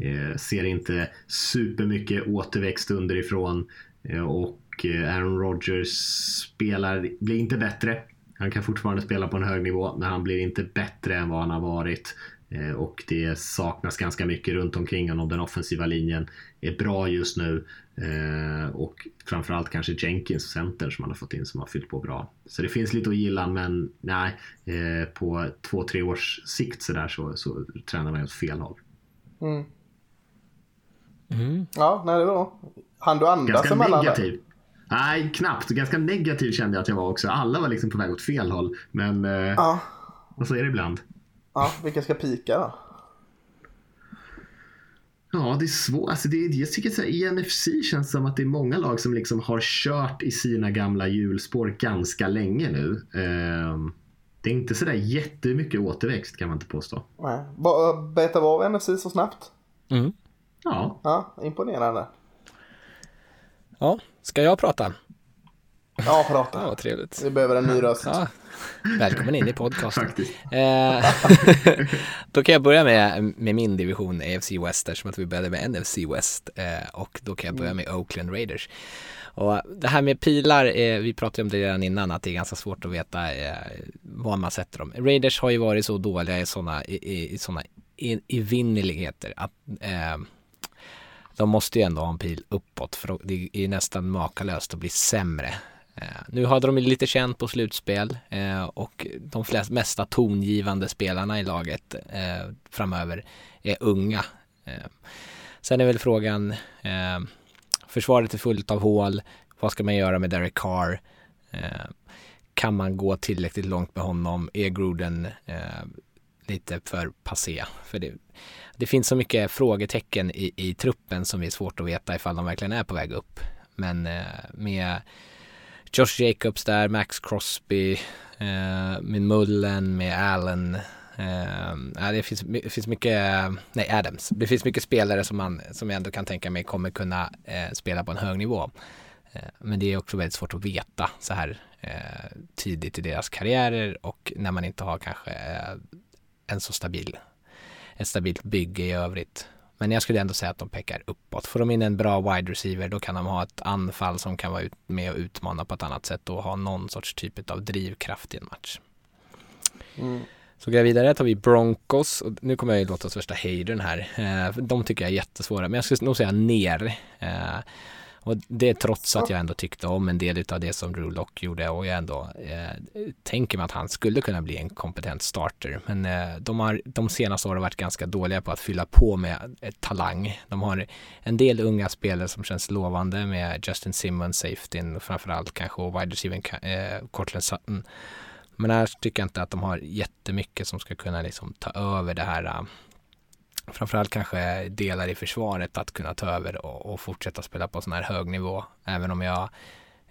eh ser inte supermycket återväxt underifrån eh, och eh, Aaron Rodgers spelar, blir inte bättre. Han kan fortfarande spela på en hög nivå men han blir inte bättre än vad han har varit. Eh, och det saknas ganska mycket runt omkring honom. Den offensiva linjen är bra just nu. Eh, och framförallt kanske Jenkins, center som man har fått in, som har fyllt på bra. Så det finns lite att gilla, men nej, eh, på två, tre års sikt så, där så, så tränar man åt fel håll. Mm. Mm. Ja, nej det var bra. Han du andas Ganska emellan negativ. Där? Nej, knappt. Ganska negativ kände jag att jag var också. Alla var liksom på väg åt fel håll. Men ja. och så är det ibland. Ja, vilka ska pika då? Ja, det är svårt. Alltså det, jag tycker att i NFC känns som att det är många lag som liksom har kört i sina gamla hjulspår ganska länge nu. Um, det är inte sådär jättemycket återväxt kan man inte påstå. Nej. Beta av NFC så snabbt? Mm. Ja. Ja, imponerande. Ja, ska jag prata? Ja, prata. Ja, trevligt. Vi behöver en ny röst. Ja. Välkommen in i podcasten. Eh, [LAUGHS] då kan jag börja med, med min division AFC West eftersom att vi började med NFC West eh, och då kan jag börja med Oakland Raiders. Och det här med pilar, eh, vi pratade om det redan innan att det är ganska svårt att veta eh, var man sätter dem. Raiders har ju varit så dåliga i sådana i, i, såna evinnerligheter att de måste ju ändå ha en pil uppåt för det är nästan makalöst att bli sämre Eh, nu hade de lite känt på slutspel eh, och de flesta, mesta tongivande spelarna i laget eh, framöver är unga. Sen är väl frågan, försvaret är fullt av hål, vad ska man göra med Derek Carr? kan man gå tillräckligt långt med honom? Är Gruden lite för passé? För det, det finns så mycket frågetecken i, i truppen som är svårt att veta ifall de verkligen är på väg upp. Men med Josh Jacobs där, Max Crosby, eh, med Mullen, med Allen. Eh, det, finns, det finns mycket, nej Adams. Det finns mycket spelare som, man, som jag ändå kan tänka mig kommer kunna eh, spela på en hög nivå. Eh, men det är också väldigt svårt att veta så här eh, tidigt i deras karriärer och när man inte har kanske eh, en så stabil, ett stabilt bygge i övrigt. Men jag skulle ändå säga att de pekar uppåt. Får de in en bra wide receiver då kan de ha ett anfall som kan vara med och utmana på ett annat sätt och ha någon sorts typ av drivkraft i en match. Mm. Så går jag vidare, tar vi Broncos. Och nu kommer jag ju låta värsta hatern här. Eh, de tycker jag är jättesvåra, men jag skulle nog säga ner. Eh, och det är trots att jag ändå tyckte om en del av det som Drew Lock gjorde och jag ändå eh, tänker mig att han skulle kunna bli en kompetent starter. Men eh, de har de senaste åren varit ganska dåliga på att fylla på med eh, talang. De har en del unga spelare som känns lovande med Justin Simmons, safetyn framförallt kanske och wide receiver eh, Cortland Sutton. Men här tycker jag inte att de har jättemycket som ska kunna liksom ta över det här uh, framförallt kanske delar i försvaret att kunna ta över och, och fortsätta spela på sån här hög nivå. Även om jag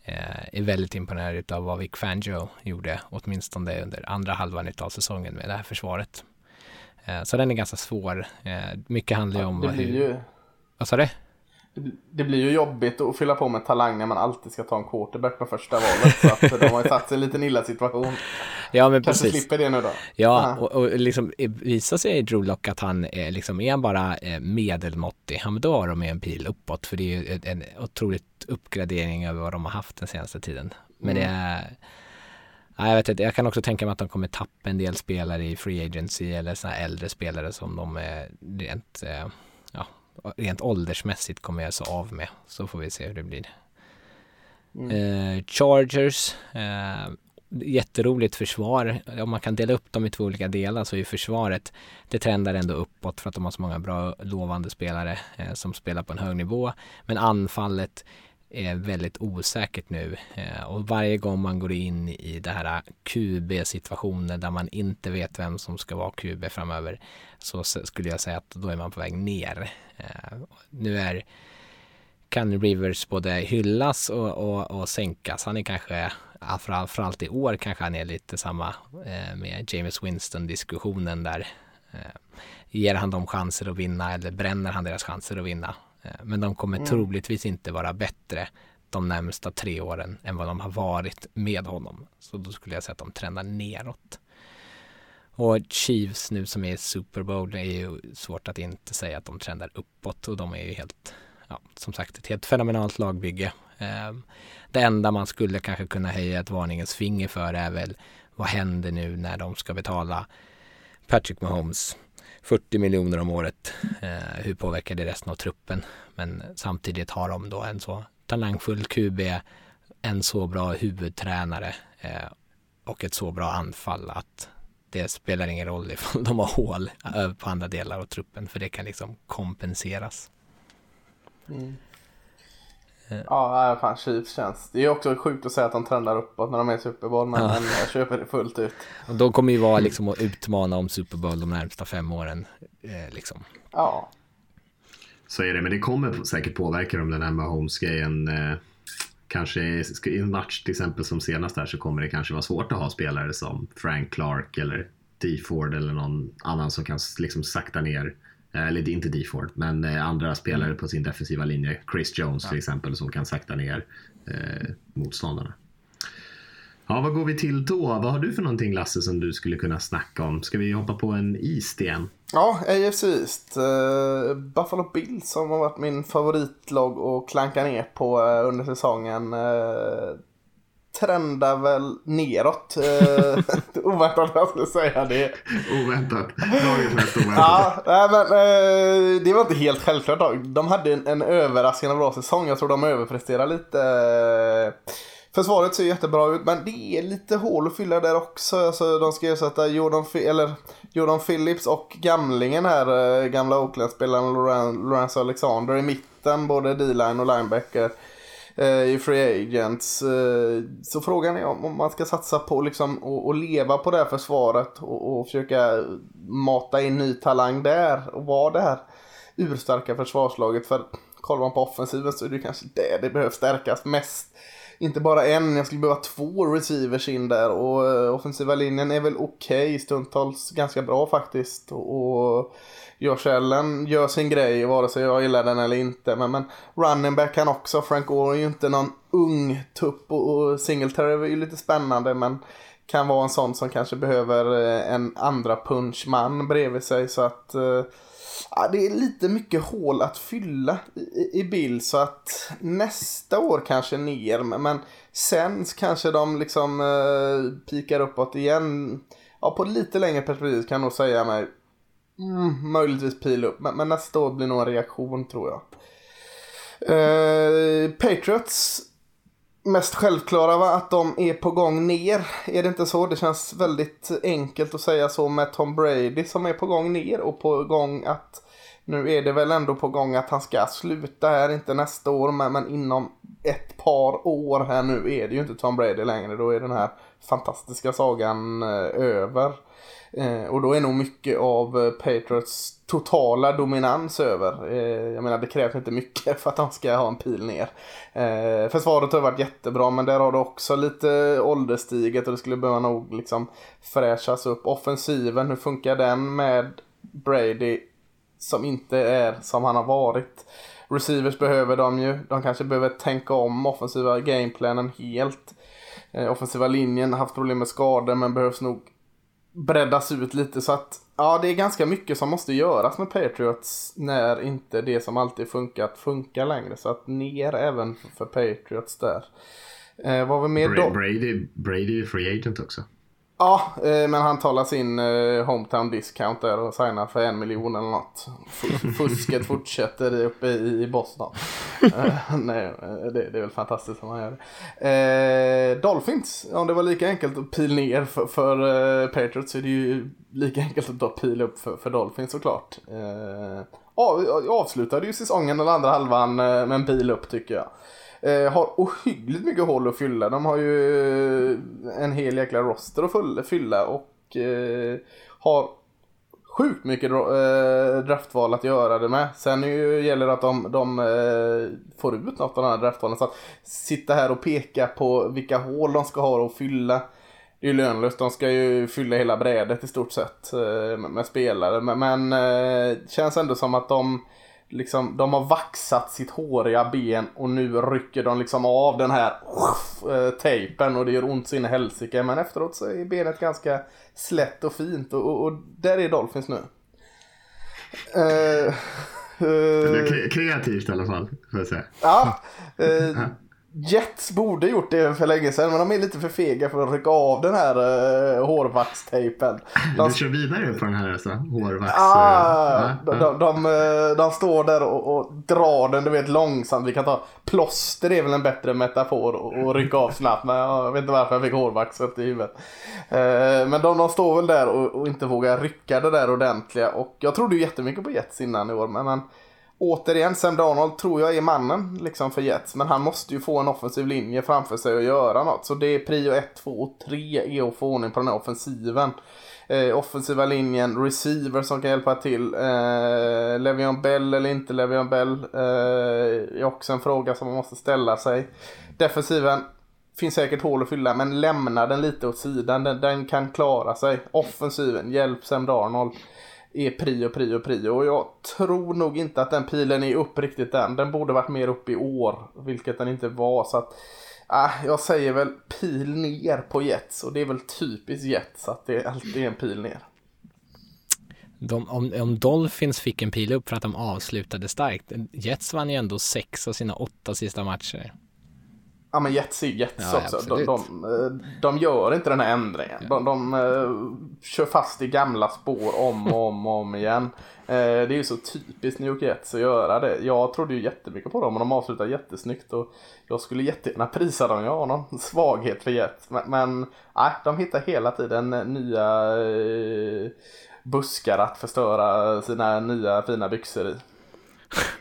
eh, är väldigt imponerad av vad Vic Fangio gjorde, åtminstone under andra halvan av säsongen med det här försvaret. Eh, så den är ganska svår. Eh, mycket handlar ju om... Det blir ju... Vad sa du? Det blir ju jobbigt att fylla på med talang när man alltid ska ta en quarterback på första valet. Så att de har ju satt sig i en liten illa situation. Ja, men Kanske precis. slipper det nu då. Ja, och, och liksom visar sig Drew Lock att han är, liksom, är han bara medelmåttig, ja men då har de en pil uppåt. För det är ju en otroligt uppgradering över vad de har haft den senaste tiden. Men mm. det är Ja, jag vet inte, jag kan också tänka mig att de kommer tappa en del spelare i Free Agency eller sådana äldre spelare som de är rent, ja, rent åldersmässigt kommer jag så av med. Så får vi se hur det blir. Mm. Eh, Chargers, eh, jätteroligt försvar. Om man kan dela upp dem i två olika delar så är ju försvaret, det trendar ändå uppåt för att de har så många bra lovande spelare eh, som spelar på en hög nivå. Men anfallet är väldigt osäkert nu eh, och varje gång man går in i det här QB situationer där man inte vet vem som ska vara QB framöver så skulle jag säga att då är man på väg ner. Eh, nu är kan Rivers både hyllas och, och, och sänkas. Han är kanske, framförallt i år kanske han är lite samma eh, med James Winston-diskussionen där. Ger han dem chanser att vinna eller bränner han deras chanser att vinna? Eh, men de kommer mm. troligtvis inte vara bättre de närmsta tre åren än vad de har varit med honom. Så då skulle jag säga att de trendar neråt. Och Chiefs nu som är Super Bowl är ju svårt att inte säga att de trendar uppåt och de är ju helt, ja, som sagt, ett helt fenomenalt lagbygge. Ehm, det enda man skulle kanske kunna höja ett varningens finger för är väl vad händer nu när de ska betala Patrick Mahomes 40 miljoner om året. Eh, hur påverkar det resten av truppen? Men samtidigt har de då en så talangfull QB, en så bra huvudtränare eh, och ett så bra anfall att det spelar ingen roll ifall de har hål eh, på andra delar av truppen för det kan liksom kompenseras. Mm. Ja, fan Chiefs känns. Det är också sjukt att säga att de trendar uppåt när de är i Super Bowl, men, ja. jag köper det fullt ut. De kommer ju vara liksom att utmana om Super Bowl de närmsta fem åren. Eh, liksom. Ja. Så är det, men det kommer säkert påverka dem den här Mahomes-grejen. Eh, kanske i en match till exempel som senast där så kommer det kanske vara svårt att ha spelare som Frank Clark eller D Ford eller någon annan som kan liksom sakta ner Eh, eller inte DeFord, men eh, andra spelare på sin defensiva linje. Chris Jones ja. till exempel som kan sakta ner eh, motståndarna. Ja, vad går vi till då? Vad har du för någonting Lasse som du skulle kunna snacka om? Ska vi hoppa på en East igen? Ja, AFC East. Uh, Buffalo Bills som har varit min favoritlag att klanka ner på uh, under säsongen. Uh, trendar väl neråt. Eh, [LAUGHS] oväntat jag skulle säga det. Oväntat. Dagens mest [LAUGHS] oväntat. Ja, men, eh, det var inte helt självklart. De hade en, en överraskande bra säsong. Jag tror de överpresterar lite. Försvaret ser jättebra ut men det är lite hål att fylla där också. Alltså, de ska ersätta Jordan, eller, Jordan Phillips och gamlingen här, eh, gamla Oakland-spelaren Lawrence Alexander i mitten, både D-line och linebacker. Eh, i Free Agents. Eh, så frågan är om man ska satsa på liksom och, leva på det här försvaret och, och försöka mata in ny talang där och vara det här urstarka försvarslaget. För kollar man på offensiven så är det kanske det det behöver stärkas mest. Inte bara en, jag skulle behöva två receivers in där och eh, offensiva linjen är väl okej, okay, stundtals ganska bra faktiskt. Och, och Josh Allen gör sin grej vare sig jag gillar den eller inte. Men, men running back kan också. Frank Gore är ju inte någon ung tupp och, och Singletary är ju lite spännande men kan vara en sån som kanske behöver eh, en andra punchman bredvid sig så att eh, ja, det är lite mycket hål att fylla i, i bild så att nästa år kanske ner men sen kanske de liksom eh, pikar uppåt igen. Ja, på lite längre perspektiv kan jag nog säga mig Mm, möjligtvis pil upp, men, men, nästa år blir nog en reaktion tror jag. Eh, Patriots, mest självklara va? Att de är på gång ner. Är det inte så? Det känns väldigt enkelt att säga så med Tom Brady som är på gång ner och på gång att nu är det väl ändå på gång att han ska sluta här, inte nästa år men, men inom ett par år här nu är det ju inte Tom Brady längre. Då är den här fantastiska sagan eh, över. Eh, och då är nog mycket av eh, Patriots totala dominans över. Eh, jag menar det krävs inte mycket [LAUGHS] för att de ska ha en pil ner. Eh, försvaret har varit jättebra men där har det också lite ålderstiget och det skulle behöva nog liksom fräschas upp. Offensiven, hur funkar den med Brady som inte är som han har varit? Receivers behöver de ju. De kanske behöver tänka om offensiva gameplanen helt. Eh, offensiva linjen har haft problem med skador men behövs nog breddas ut lite så att ja, det är ganska mycket som måste göras med Patriots när inte det som alltid funkat funkar längre. Så att ner även för Patriots där. Eh, vad var mer då? Brady, Brady är free agent också. Ja, eh, men han talar sin eh, hometown discount där och signar för en miljon eller något. [LAUGHS] Fusket fortsätter uppe i Boston. Eh, [LAUGHS] nej, det, det, är väl fantastiskt som han gör det. Dolphins, om det var lika enkelt att pil ner för, för Patriots så är det ju lika enkelt att ta pil upp för, för Dolphins såklart. avslutade ju säsongen den andra halvan med en pil upp tycker jag. Eh, har ohyggligt mycket hål att fylla. De har ju eh, en hel jäkla roster att fylla och eh, har sjukt mycket eh, draftval att göra det med. Sen ju, gäller det att de, de eh, får ut något av de här draftvalen. Så att sitta här och peka på vilka hål de ska ha att fylla. Det är ju lönlöst. De ska ju fylla hela brädet i stort sett eh, med, med, spelare. Men, men eh, känns ändå som att de liksom, de har vaxat sitt håriga ben och nu rycker de liksom av den här uh, tejpen och det gör ont så in i helsike. Men efteråt så är benet ganska slätt och fint och, och, och där är Dolphins nu. Uh, uh, det är kreativt i alla fall, får jag säga. Ja. Uh, [LAUGHS] Jets borde gjort det för länge sedan men de är lite för fega för att rycka av den här uh, hårvaxtejpen. De... Du kör vidare på den här alltså? Hårvax? Ah, uh, de, de, de, eh, de, står där och, och, drar den du vet långsamt. Vi kan ta plåster det är väl en bättre metafor och, rycka av snabbt. Men jag vet inte varför jag fick hårvax upp i huvudet. Uh, men de, de står väl där och, och, inte vågar rycka det där ordentliga. Och jag trodde ju jättemycket på Jets innan i år. Men, men återigen, Sam Donald tror jag är mannen liksom för Jets. Men han måste ju få en offensiv linje framför sig och göra något. Så det är prio 1, 2 och 3 är att få ordning på den här offensiven. Eh, offensiva linjen, receiver som kan hjälpa till. Eh, Levion Bell eller inte Levion Bell eh, är också en fråga som man måste ställa sig. Defensiven, finns säkert hål att fylla men lämna den lite åt sidan. Den, den kan klara sig. Offensiven, hjälp Sam Darnold är prio, prio, prio. Och jag tror nog inte att den pilen är upp riktigt än. Den borde varit mer upp i år, vilket den inte var. Så att, äh, jag säger väl pil ner på Jets och det är väl typiskt Jets att det alltid är en pil ner. De, om, om Dolphins fick en pil upp för att de avslutade starkt. Jets vann ju ändå sex av sina åtta sista matcher. Ja men Jets är Jets ja, också. De, de, eh, de, gör inte den här ändringen. De, de uh, kör fast i gamla spår om och om och om igen. Uh, det är ju så typiskt New York Jets att göra det. Jag trodde ju jättemycket på dem och de avslutar jättesnyggt. Och jag skulle jättegärna prisa dem. Jag har någon svaghet för Jets. Men, men nej, de hittar hela tiden nya uh, buskar att förstöra sina nya fina byxor i. [LAUGHS]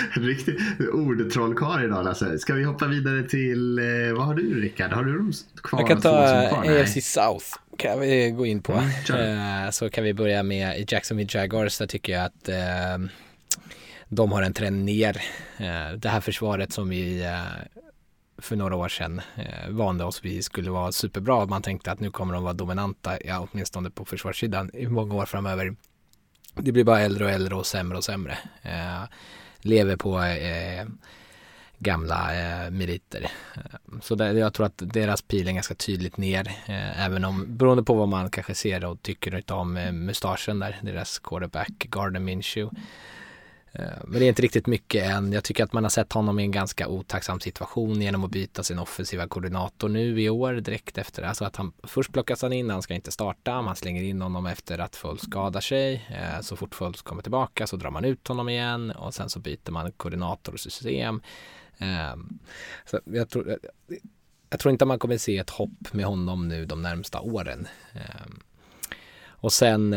[LAUGHS] Riktig ordtrollkarl idag Lasse. Ska vi hoppa vidare till, eh, vad har du Rickard? Har du dem kvar? Jag kan ta AFC South, kan vi gå in på. Mm, [LAUGHS] eh, så kan vi börja med Jacksonville Jaguars, där tycker jag att eh, de har en trend ner. Eh, det här försvaret som vi eh, för några år sedan eh, vande oss vi skulle vara superbra. Man tänkte att nu kommer de vara dominanta, ja, åtminstone på försvarssidan i många år framöver. Det blir bara äldre och äldre och sämre och sämre. Eh, lever på eh, gamla eh, meriter. Eh, så där, jag tror att deras pil är ganska tydligt ner, eh, även om beroende på vad man kanske ser och tycker om eh, mustaschen där, deras quarterback Gardner Minshew. Eh, men det är inte riktigt mycket än. Jag tycker att man har sett honom i en ganska otacksam situation genom att byta sin offensiva koordinator nu i år direkt efter. Alltså att han först plockas han in, han ska inte starta, man slänger in honom efter att Fultz skadar sig. Eh, så fort Fultz kommer tillbaka så drar man ut honom igen och sen så byter man koordinator och system. Eh, så jag tror, jag tror inte man kommer se ett hopp med honom nu de närmsta åren. Och sen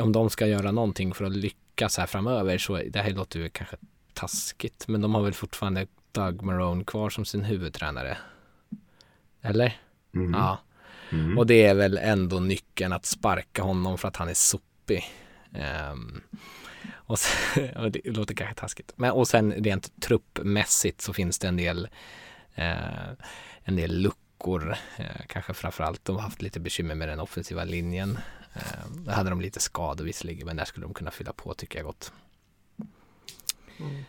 om de ska göra någonting för att lyckas lyckas här framöver så det här låter ju kanske taskigt men de har väl fortfarande Doug Marone kvar som sin huvudtränare. Eller? Mm. Ja. Mm. Och det är väl ändå nyckeln att sparka honom för att han är sopig. Um, och, sen, och [LAUGHS] det låter kanske taskigt. Men, och sen rent truppmässigt så finns det en del, eh, en del luckor. Eh, kanske framförallt de har haft lite bekymmer med den offensiva linjen. Eh, där hade de lite skador visserligen, men där skulle de kunna fylla på tycker jag gott. Mm.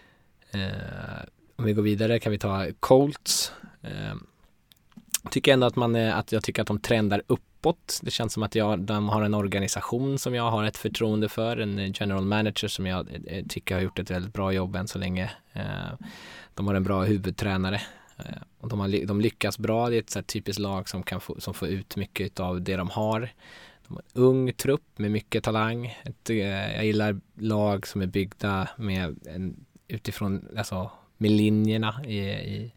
Eh, om vi går vidare kan vi ta Colts. Eh, tycker ändå att, man, eh, att jag tycker att de trendar uppåt. Det känns som att jag, de har en organisation som jag har ett förtroende för, en eh, general manager som jag eh, tycker har gjort ett väldigt bra jobb än så länge. De har en bra huvudtränare Eh, och de, har, de lyckas bra. Det är ett så typiskt lag som, kan få, som får ut mycket av det de har. De har en ung trupp med mycket talang. Ett, eh, jag gillar lag som är byggda med en, utifrån, alltså med linjerna i, i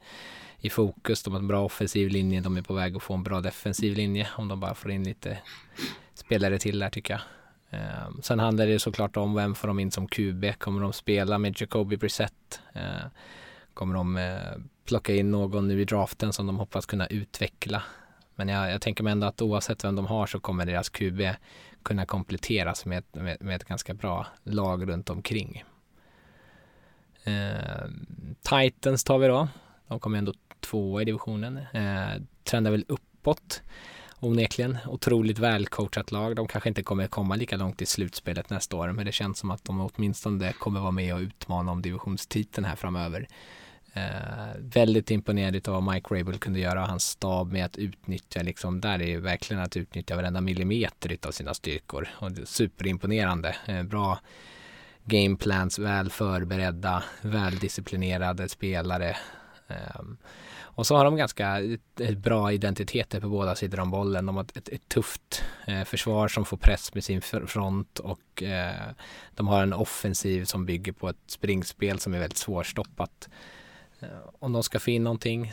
i fokus. De har en bra offensiv linje. De är på väg att få en bra defensiv linje om de bara får in lite spelare till där tycker jag. Um, sen handlar det såklart om vem får de in som QB. Kommer de spela med Jacoby Brissett? Uh, kommer de uh, plocka in någon nu i draften som de hoppas kunna utveckla? Men jag, jag tänker mig ändå att oavsett vem de har så kommer deras QB kunna kompletteras med, med, med ett ganska bra lag runt omkring. Eh, Titans tar vi då. De kommer ändå tvåa i divisionen. Eh, trendar väl uppåt onekligen. Otroligt välcoachat lag. De kanske inte kommer komma lika långt i slutspelet nästa år, men det känns som att de åtminstone kommer vara med och utmana om divisionstiteln här framöver. Eh, väldigt imponerad av vad Mike Rabel kunde göra och hans stab med att utnyttja, liksom, där är ju verkligen att utnyttja varenda millimeter av sina styrkor. Och superimponerande. Eh, bra gameplans, väl förberedda, väldisciplinerade spelare. Eh, och så har de ganska bra identiteter på båda sidor om bollen. De har ett, ett tufft eh, försvar som får press med sin front och eh, de har en offensiv som bygger på ett springspel som är väldigt svårstoppat. Eh, Eh, om de ska få in någonting,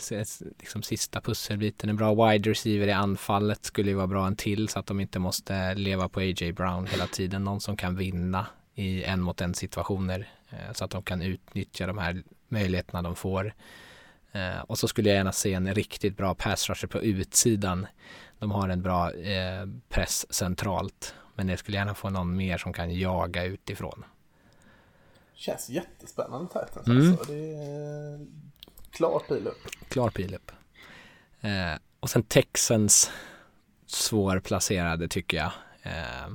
liksom sista pusselbiten, en bra wide receiver i anfallet skulle ju vara bra en till så att de inte måste leva på A.J. Brown hela tiden. Någon som kan vinna i en mot en situationer eh, så att de kan utnyttja de här möjligheterna de får. Eh, och så skulle jag gärna se en riktigt bra pass rusher på utsidan. De har en bra press centralt. Men jag skulle gärna få någon mer som kan jaga utifrån. Känns jättespännande Titans mm. alltså. Det är klar pil upp. Klar pil upp. Eh, och sen Texans svårplacerade tycker jag. Eh,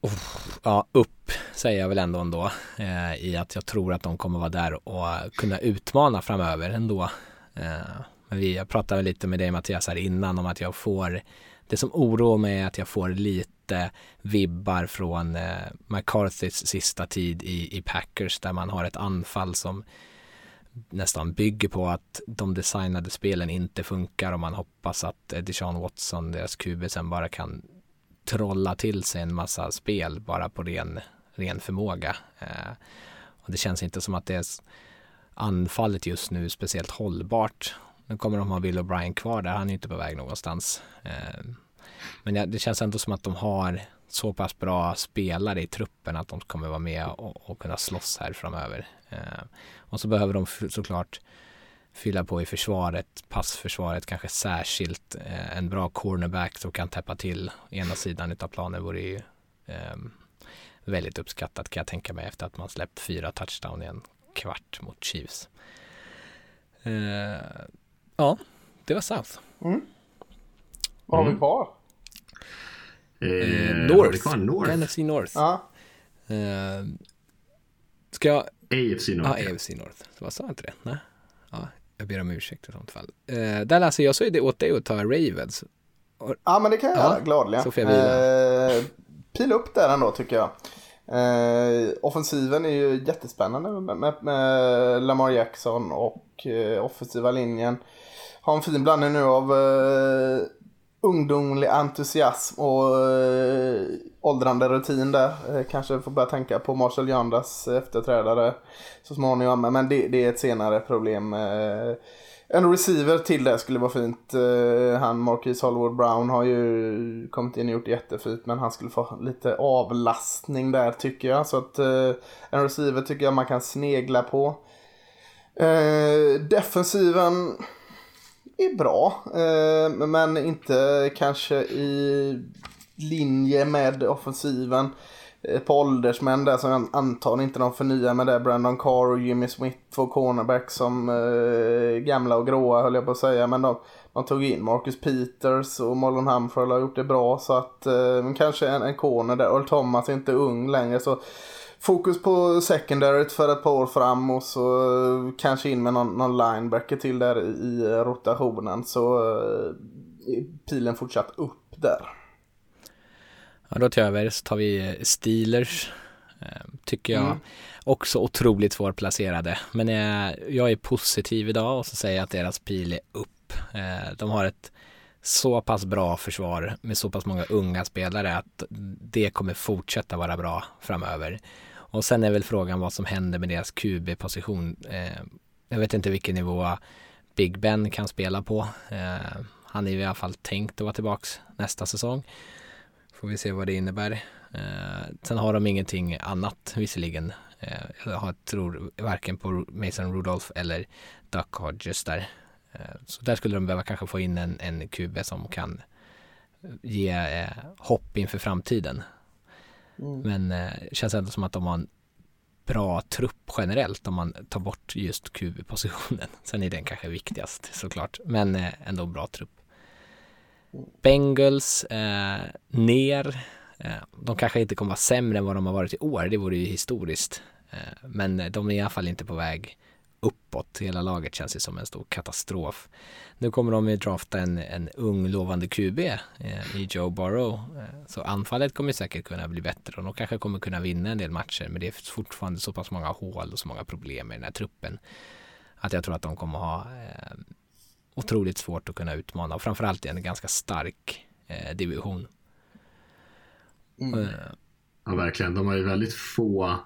Oh, ja, upp säger jag väl ändå ändå eh, i att jag tror att de kommer vara där och kunna utmana framöver ändå. Eh, men vi, jag pratade lite med dig Mattias här innan om att jag får det som oroar mig är att jag får lite vibbar från eh, McCarthys sista tid i, i Packers där man har ett anfall som nästan bygger på att de designade spelen inte funkar och man hoppas att eh, Deshaun Watson, deras QB, sen bara kan trolla till sig en massa spel bara på ren, ren förmåga. Eh, och det känns inte som att det är anfallet just nu speciellt hållbart. Nu kommer de ha Bill O'Brien kvar där, han är ju inte på väg någonstans. Eh, men det känns ändå som att de har så pass bra spelare i truppen att de kommer vara med och, och kunna slåss här framöver. Eh, och så behöver de såklart fylla på i försvaret, passförsvaret kanske särskilt. Eh, en bra cornerback som kan täppa till ena sidan av planen vore ju väldigt uppskattat kan jag tänka mig efter att man släppt fyra touchdown i en kvart mot Chiefs. Eh, ja, det var South. Mm. Vad har vi mm. kvar? Eh, North. North. NFC North. Ja. Eh, ska jag... AFC North. Ja, AFC North. Vad sa jag inte det? Nej. Ja, jag ber om ursäkt i sånt fall. Eh, där läser jag så är det åt dig att ta Ravens. Och, ja, men det kan jag ja, göra gladeligen. Så får jag vila. Eh, pil upp där ändå tycker jag. Eh, offensiven är ju jättespännande med, med, med Lamar Jackson och eh, offensiva linjen. Har en fin blandning nu av eh, ungdomlig entusiasm och eh, åldrande rutin där. Eh, kanske får börja tänka på Marshall Jandas efterträdare så småningom. Men det, det är ett senare problem. Eh, en receiver till det skulle vara fint. Eh, han Marquis Hollywood Brown har ju kommit in och gjort jättefint men han skulle få lite avlastning där tycker jag. Så att eh, en receiver tycker jag man kan snegla på. Eh, defensiven är bra. Eh, men inte kanske i linje med offensiven. Eh, Ett par åldersmän där som jag antar inte de förnyar med det. Brandon Carr och Jimmy Smith, två cornerbacks som eh, gamla och gråa höll jag på att säga. Men de, de tog in Marcus Peters och Marlon Humphrey har gjort det bra. Så att eh, kanske en, en corner där. Earl Thomas är inte ung längre. så fokus på secondaryt för ett par år fram och så kanske in med någon, någon linebacker till där i rotationen så är pilen fortsatt upp där. Ja, då till över så tar vi Steelers. Eh, tycker jag mm. också otroligt svårplacerade. Men jag, är positiv idag och så säger jag att deras pil är upp. Eh, de har ett så pass bra försvar med så pass många unga spelare att det kommer fortsätta vara bra framöver. Och sen är väl frågan vad som händer med deras QB-position. Eh, jag vet inte vilken nivå Big Ben kan spela på. Eh, han är i alla fall tänkt att vara tillbaks nästa säsong. Får vi se vad det innebär. Eh, sen har de ingenting annat visserligen. Eh, jag tror varken på Mason Rudolph eller Duck Hodges där. Eh, så där skulle de behöva kanske få in en, en QB som kan ge eh, hopp inför framtiden. Mm. Men eh, känns ändå som att de har en bra trupp generellt om man tar bort just QB-positionen. [LAUGHS] Sen är den kanske viktigast såklart, men eh, ändå bra trupp. Bengals eh, ner. Eh, de kanske inte kommer vara sämre än vad de har varit i år, det vore ju historiskt. Eh, men eh, de är i alla fall inte på väg uppåt. Hela laget känns ju som en stor katastrof. Nu kommer de ju drafta en, en ung lovande QB eh, i Joe Burrow. Eh, så anfallet kommer säkert kunna bli bättre och de kanske kommer kunna vinna en del matcher. Men det är fortfarande så pass många hål och så många problem med den här truppen. Att jag tror att de kommer ha eh, otroligt svårt att kunna utmana och framförallt i en ganska stark eh, division. Mm. Ja, verkligen. De har ju väldigt få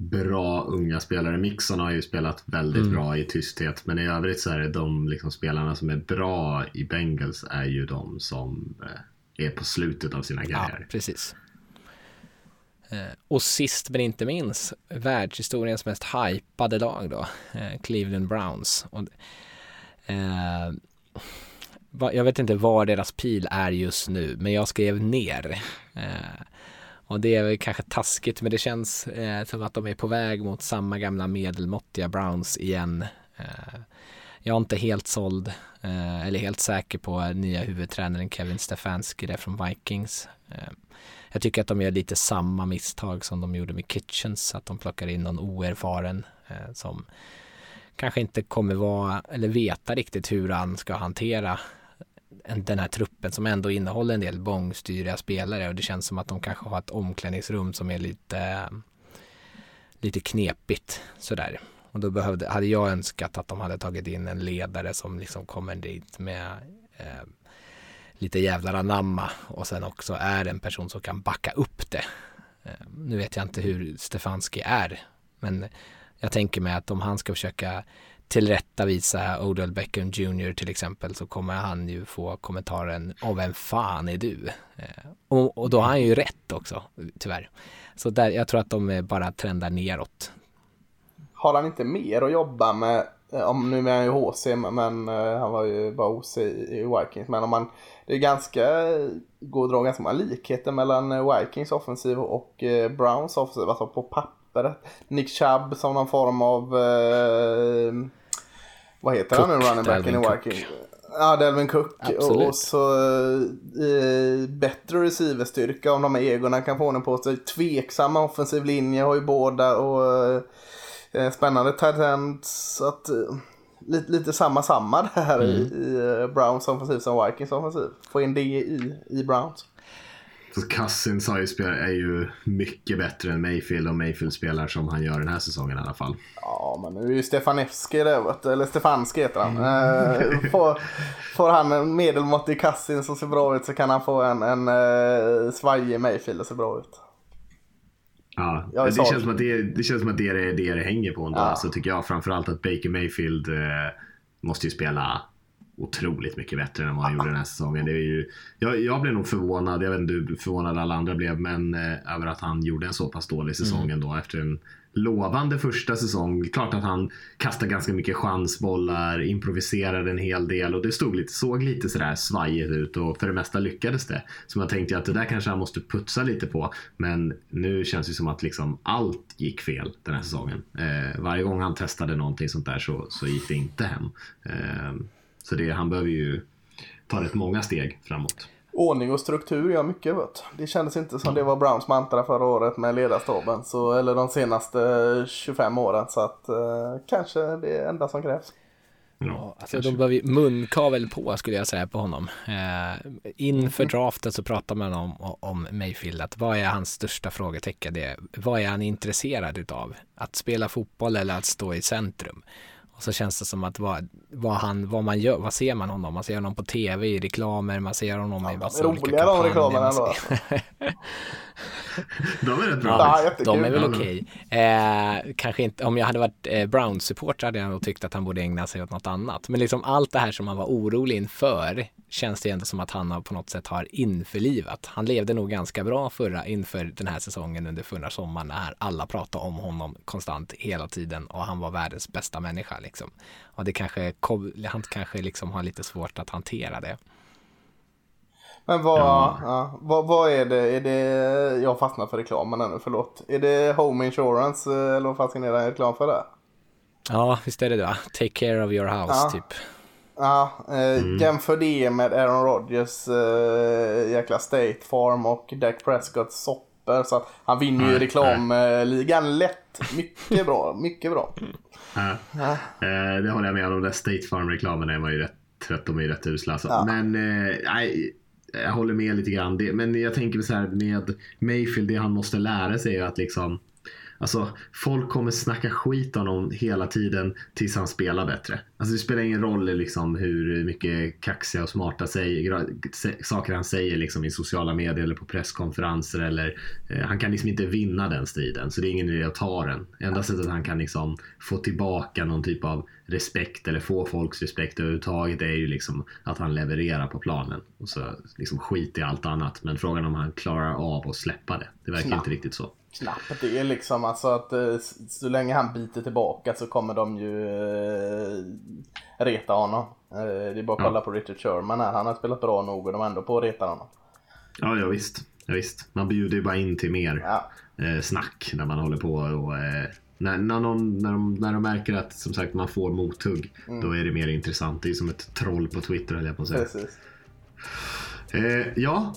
bra unga spelare. Mixon har ju spelat väldigt mm. bra i tysthet men i övrigt så är det de liksom spelarna som är bra i Bengals är ju de som eh, är på slutet av sina karriärer. Ja, precis. Eh, och sist men inte minst, världshistoriens mest hypade lag då, eh, Cleveland Browns. Och, eh, jag vet inte var deras pil är just nu, men jag skrev ner. Eh, och det är väl kanske taskigt men det känns eh, som att de är på väg mot samma gamla medelmåttiga Browns igen. Eh, jag är inte helt såld eh, eller helt säker på nya huvudtränaren Kevin Stefanski där från Vikings. Eh, jag tycker att de gör lite samma misstag som de gjorde med Kitchens, att de plockar in någon oerfaren eh, som kanske inte kommer vara eller veta riktigt hur han ska hantera den här truppen som ändå innehåller en del bångstyriga spelare och det känns som att de kanske har ett omklädningsrum som är lite lite knepigt sådär. Och då behövde, hade jag önskat att de hade tagit in en ledare som liksom kommer dit med eh, lite jävlar anamma och sen också är en person som kan backa upp det. Eh, nu vet jag inte hur Stefanski är, men jag tänker mig att om han ska försöka tillrättavisa Odell Beckham Jr till exempel så kommer han ju få kommentaren av vem fan är du? Eh, och, och, då har han ju rätt också, tyvärr. Så där, jag tror att de eh, bara trendar neråt. Har han inte mer att jobba med, eh, om nu är han ju HC, men han var ju bara OC i, i Vikings, men om man, det är ganska, går att dra ganska många likheter mellan Vikings offensiv och Browns offensiv, alltså på pappret. Nick Chubb som någon form av vad heter Cook, han nu, running backen i Viking? Ja, Delvin Cook. Absolut. Och, så eh, bättre receiverstyrka om de här egorna kan få ordning på sig. Tveksamma offensiv linje har ju båda och eh, spännande tight. Så att, eh, lite, lite samma samma [LAUGHS] där mm. i, i eh, Browns offensiv som Vikings offensiv. Få in det i, i Browns. Så Cousins är ju mycket bättre än Mayfield och Mayfield spelar som han gör den här säsongen i alla fall. Ja, men nu är ju Stefanevski det, eller Stefanski heter han. Mm. [LAUGHS] får, får han en medelmåttig Cousins som ser bra ut så kan han få en, en uh, svajig Mayfield och ser bra ut. Ja, det känns, som att det, det känns som att det är det det hänger på ändå. Ja. Så tycker jag framförallt att Baker Mayfield uh, måste ju spela otroligt mycket bättre än vad han gjorde den här säsongen. Det är ju, jag, jag blev nog förvånad, jag vet inte hur förvånad alla andra blev, men eh, över att han gjorde en så pass dålig säsong mm. ändå efter en lovande första säsong. Klart att han kastade ganska mycket chansbollar, improviserade en hel del och det stod lite, såg lite sådär svajigt ut och för det mesta lyckades det. Så man tänkte att det där kanske han måste putsa lite på. Men nu känns det som att liksom allt gick fel den här säsongen. Eh, varje gång han testade någonting sånt där så, så gick det inte hem. Eh, så det, han behöver ju ta rätt många steg framåt. Ordning och struktur gör mycket vet. Det kändes inte som det var Browns mantra förra året med ledarstaben. Så, eller de senaste 25 åren. Så att eh, kanske det är enda som krävs. Ja, alltså de behöver munkavel på skulle jag säga på honom. Eh, inför mm. draften så pratar man om, om Mayfield, att vad är hans största frågetecken? Det, vad är han intresserad utav? Att spela fotboll eller att stå i centrum? Och så känns det som att vad, vad, han, vad man gör, vad ser man honom? Man ser honom på tv i reklamer, man ser honom ja, i massa olika kampanjer. De reklamerna ändå. [LAUGHS] de är rätt bra. Ja, de är väl okej. Okay. Eh, kanske inte, om jag hade varit eh, Browns-supporter hade jag nog tyckt att han borde ägna sig åt något annat. Men liksom allt det här som man var orolig inför känns det ändå som att han på något sätt har införlivat. Han levde nog ganska bra förra, inför den här säsongen under förra sommaren när alla pratade om honom konstant hela tiden och han var världens bästa människa liksom. Och det kanske, han kanske liksom har lite svårt att hantera det. Men vad, ja. Ja, vad, vad är det, är det, jag fastnar för reklamen nu, förlåt. Är det Home Insurance eh, eller vad fan är det reklam för det? Ja, visst är det det Take care of your house ja. typ. Ja, eh, mm. jämför det med Aaron Rodgers eh, jäkla State Farm och Dak Prescotts sopper. Så att han vinner ju reklamligan lätt. Mycket bra, mycket bra. [LAUGHS] Ja. ja. Eh, det håller jag med om. Den State Farm-reklamen är man ju rätt trött, de är ju rätt usla. Alltså. Ja. Men eh, nej, jag håller med lite grann. Det, men jag tänker så här med Mayfield, det han måste lära sig är att liksom Alltså, folk kommer snacka skit om honom hela tiden tills han spelar bättre. Alltså, det spelar ingen roll liksom, hur mycket kaxiga och smarta säger, saker han säger liksom, i sociala medier eller på presskonferenser. Eller, eh, han kan liksom inte vinna den striden, så det är ingen idé att ta den. Enda sättet han kan liksom, få tillbaka någon typ av respekt eller få folks respekt överhuvudtaget är ju liksom att han levererar på planen. Och så liksom skit i allt annat. Men frågan om han klarar av att släppa det. Det verkar Snabbt. inte riktigt så. Knappt det är liksom alltså att eh, så länge han biter tillbaka så kommer de ju eh, reta honom. Eh, det är bara att kolla ja. på Richard Sherman här. Han har spelat bra nog och de är ändå på att reta honom. Ja, ja visst. Ja, visst. Man bjuder ju bara in till mer ja. eh, snack när man håller på och eh, när, när, någon, när, de, när de märker att som sagt man får mothugg mm. då är det mer intressant. Det är som ett troll på Twitter höll jag på att säga. Eh, ja,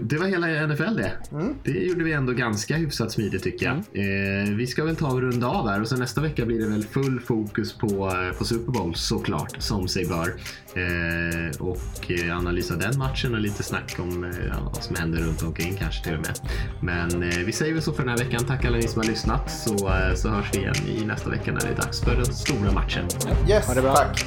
det var hela NFL det. Mm. Det gjorde vi ändå ganska hyfsat smidigt tycker jag. Mm. Eh, vi ska väl ta och runda av här och sen nästa vecka blir det väl full fokus på, eh, på Super Bowl såklart, som sig bör. och analysa den matchen och lite snack om vad som händer runt omkring kanske till och med. Men vi säger väl så för den här veckan. Tack alla ni som har lyssnat så, så hörs vi igen i nästa vecka när det är dags för den stora matchen. Yes, tack.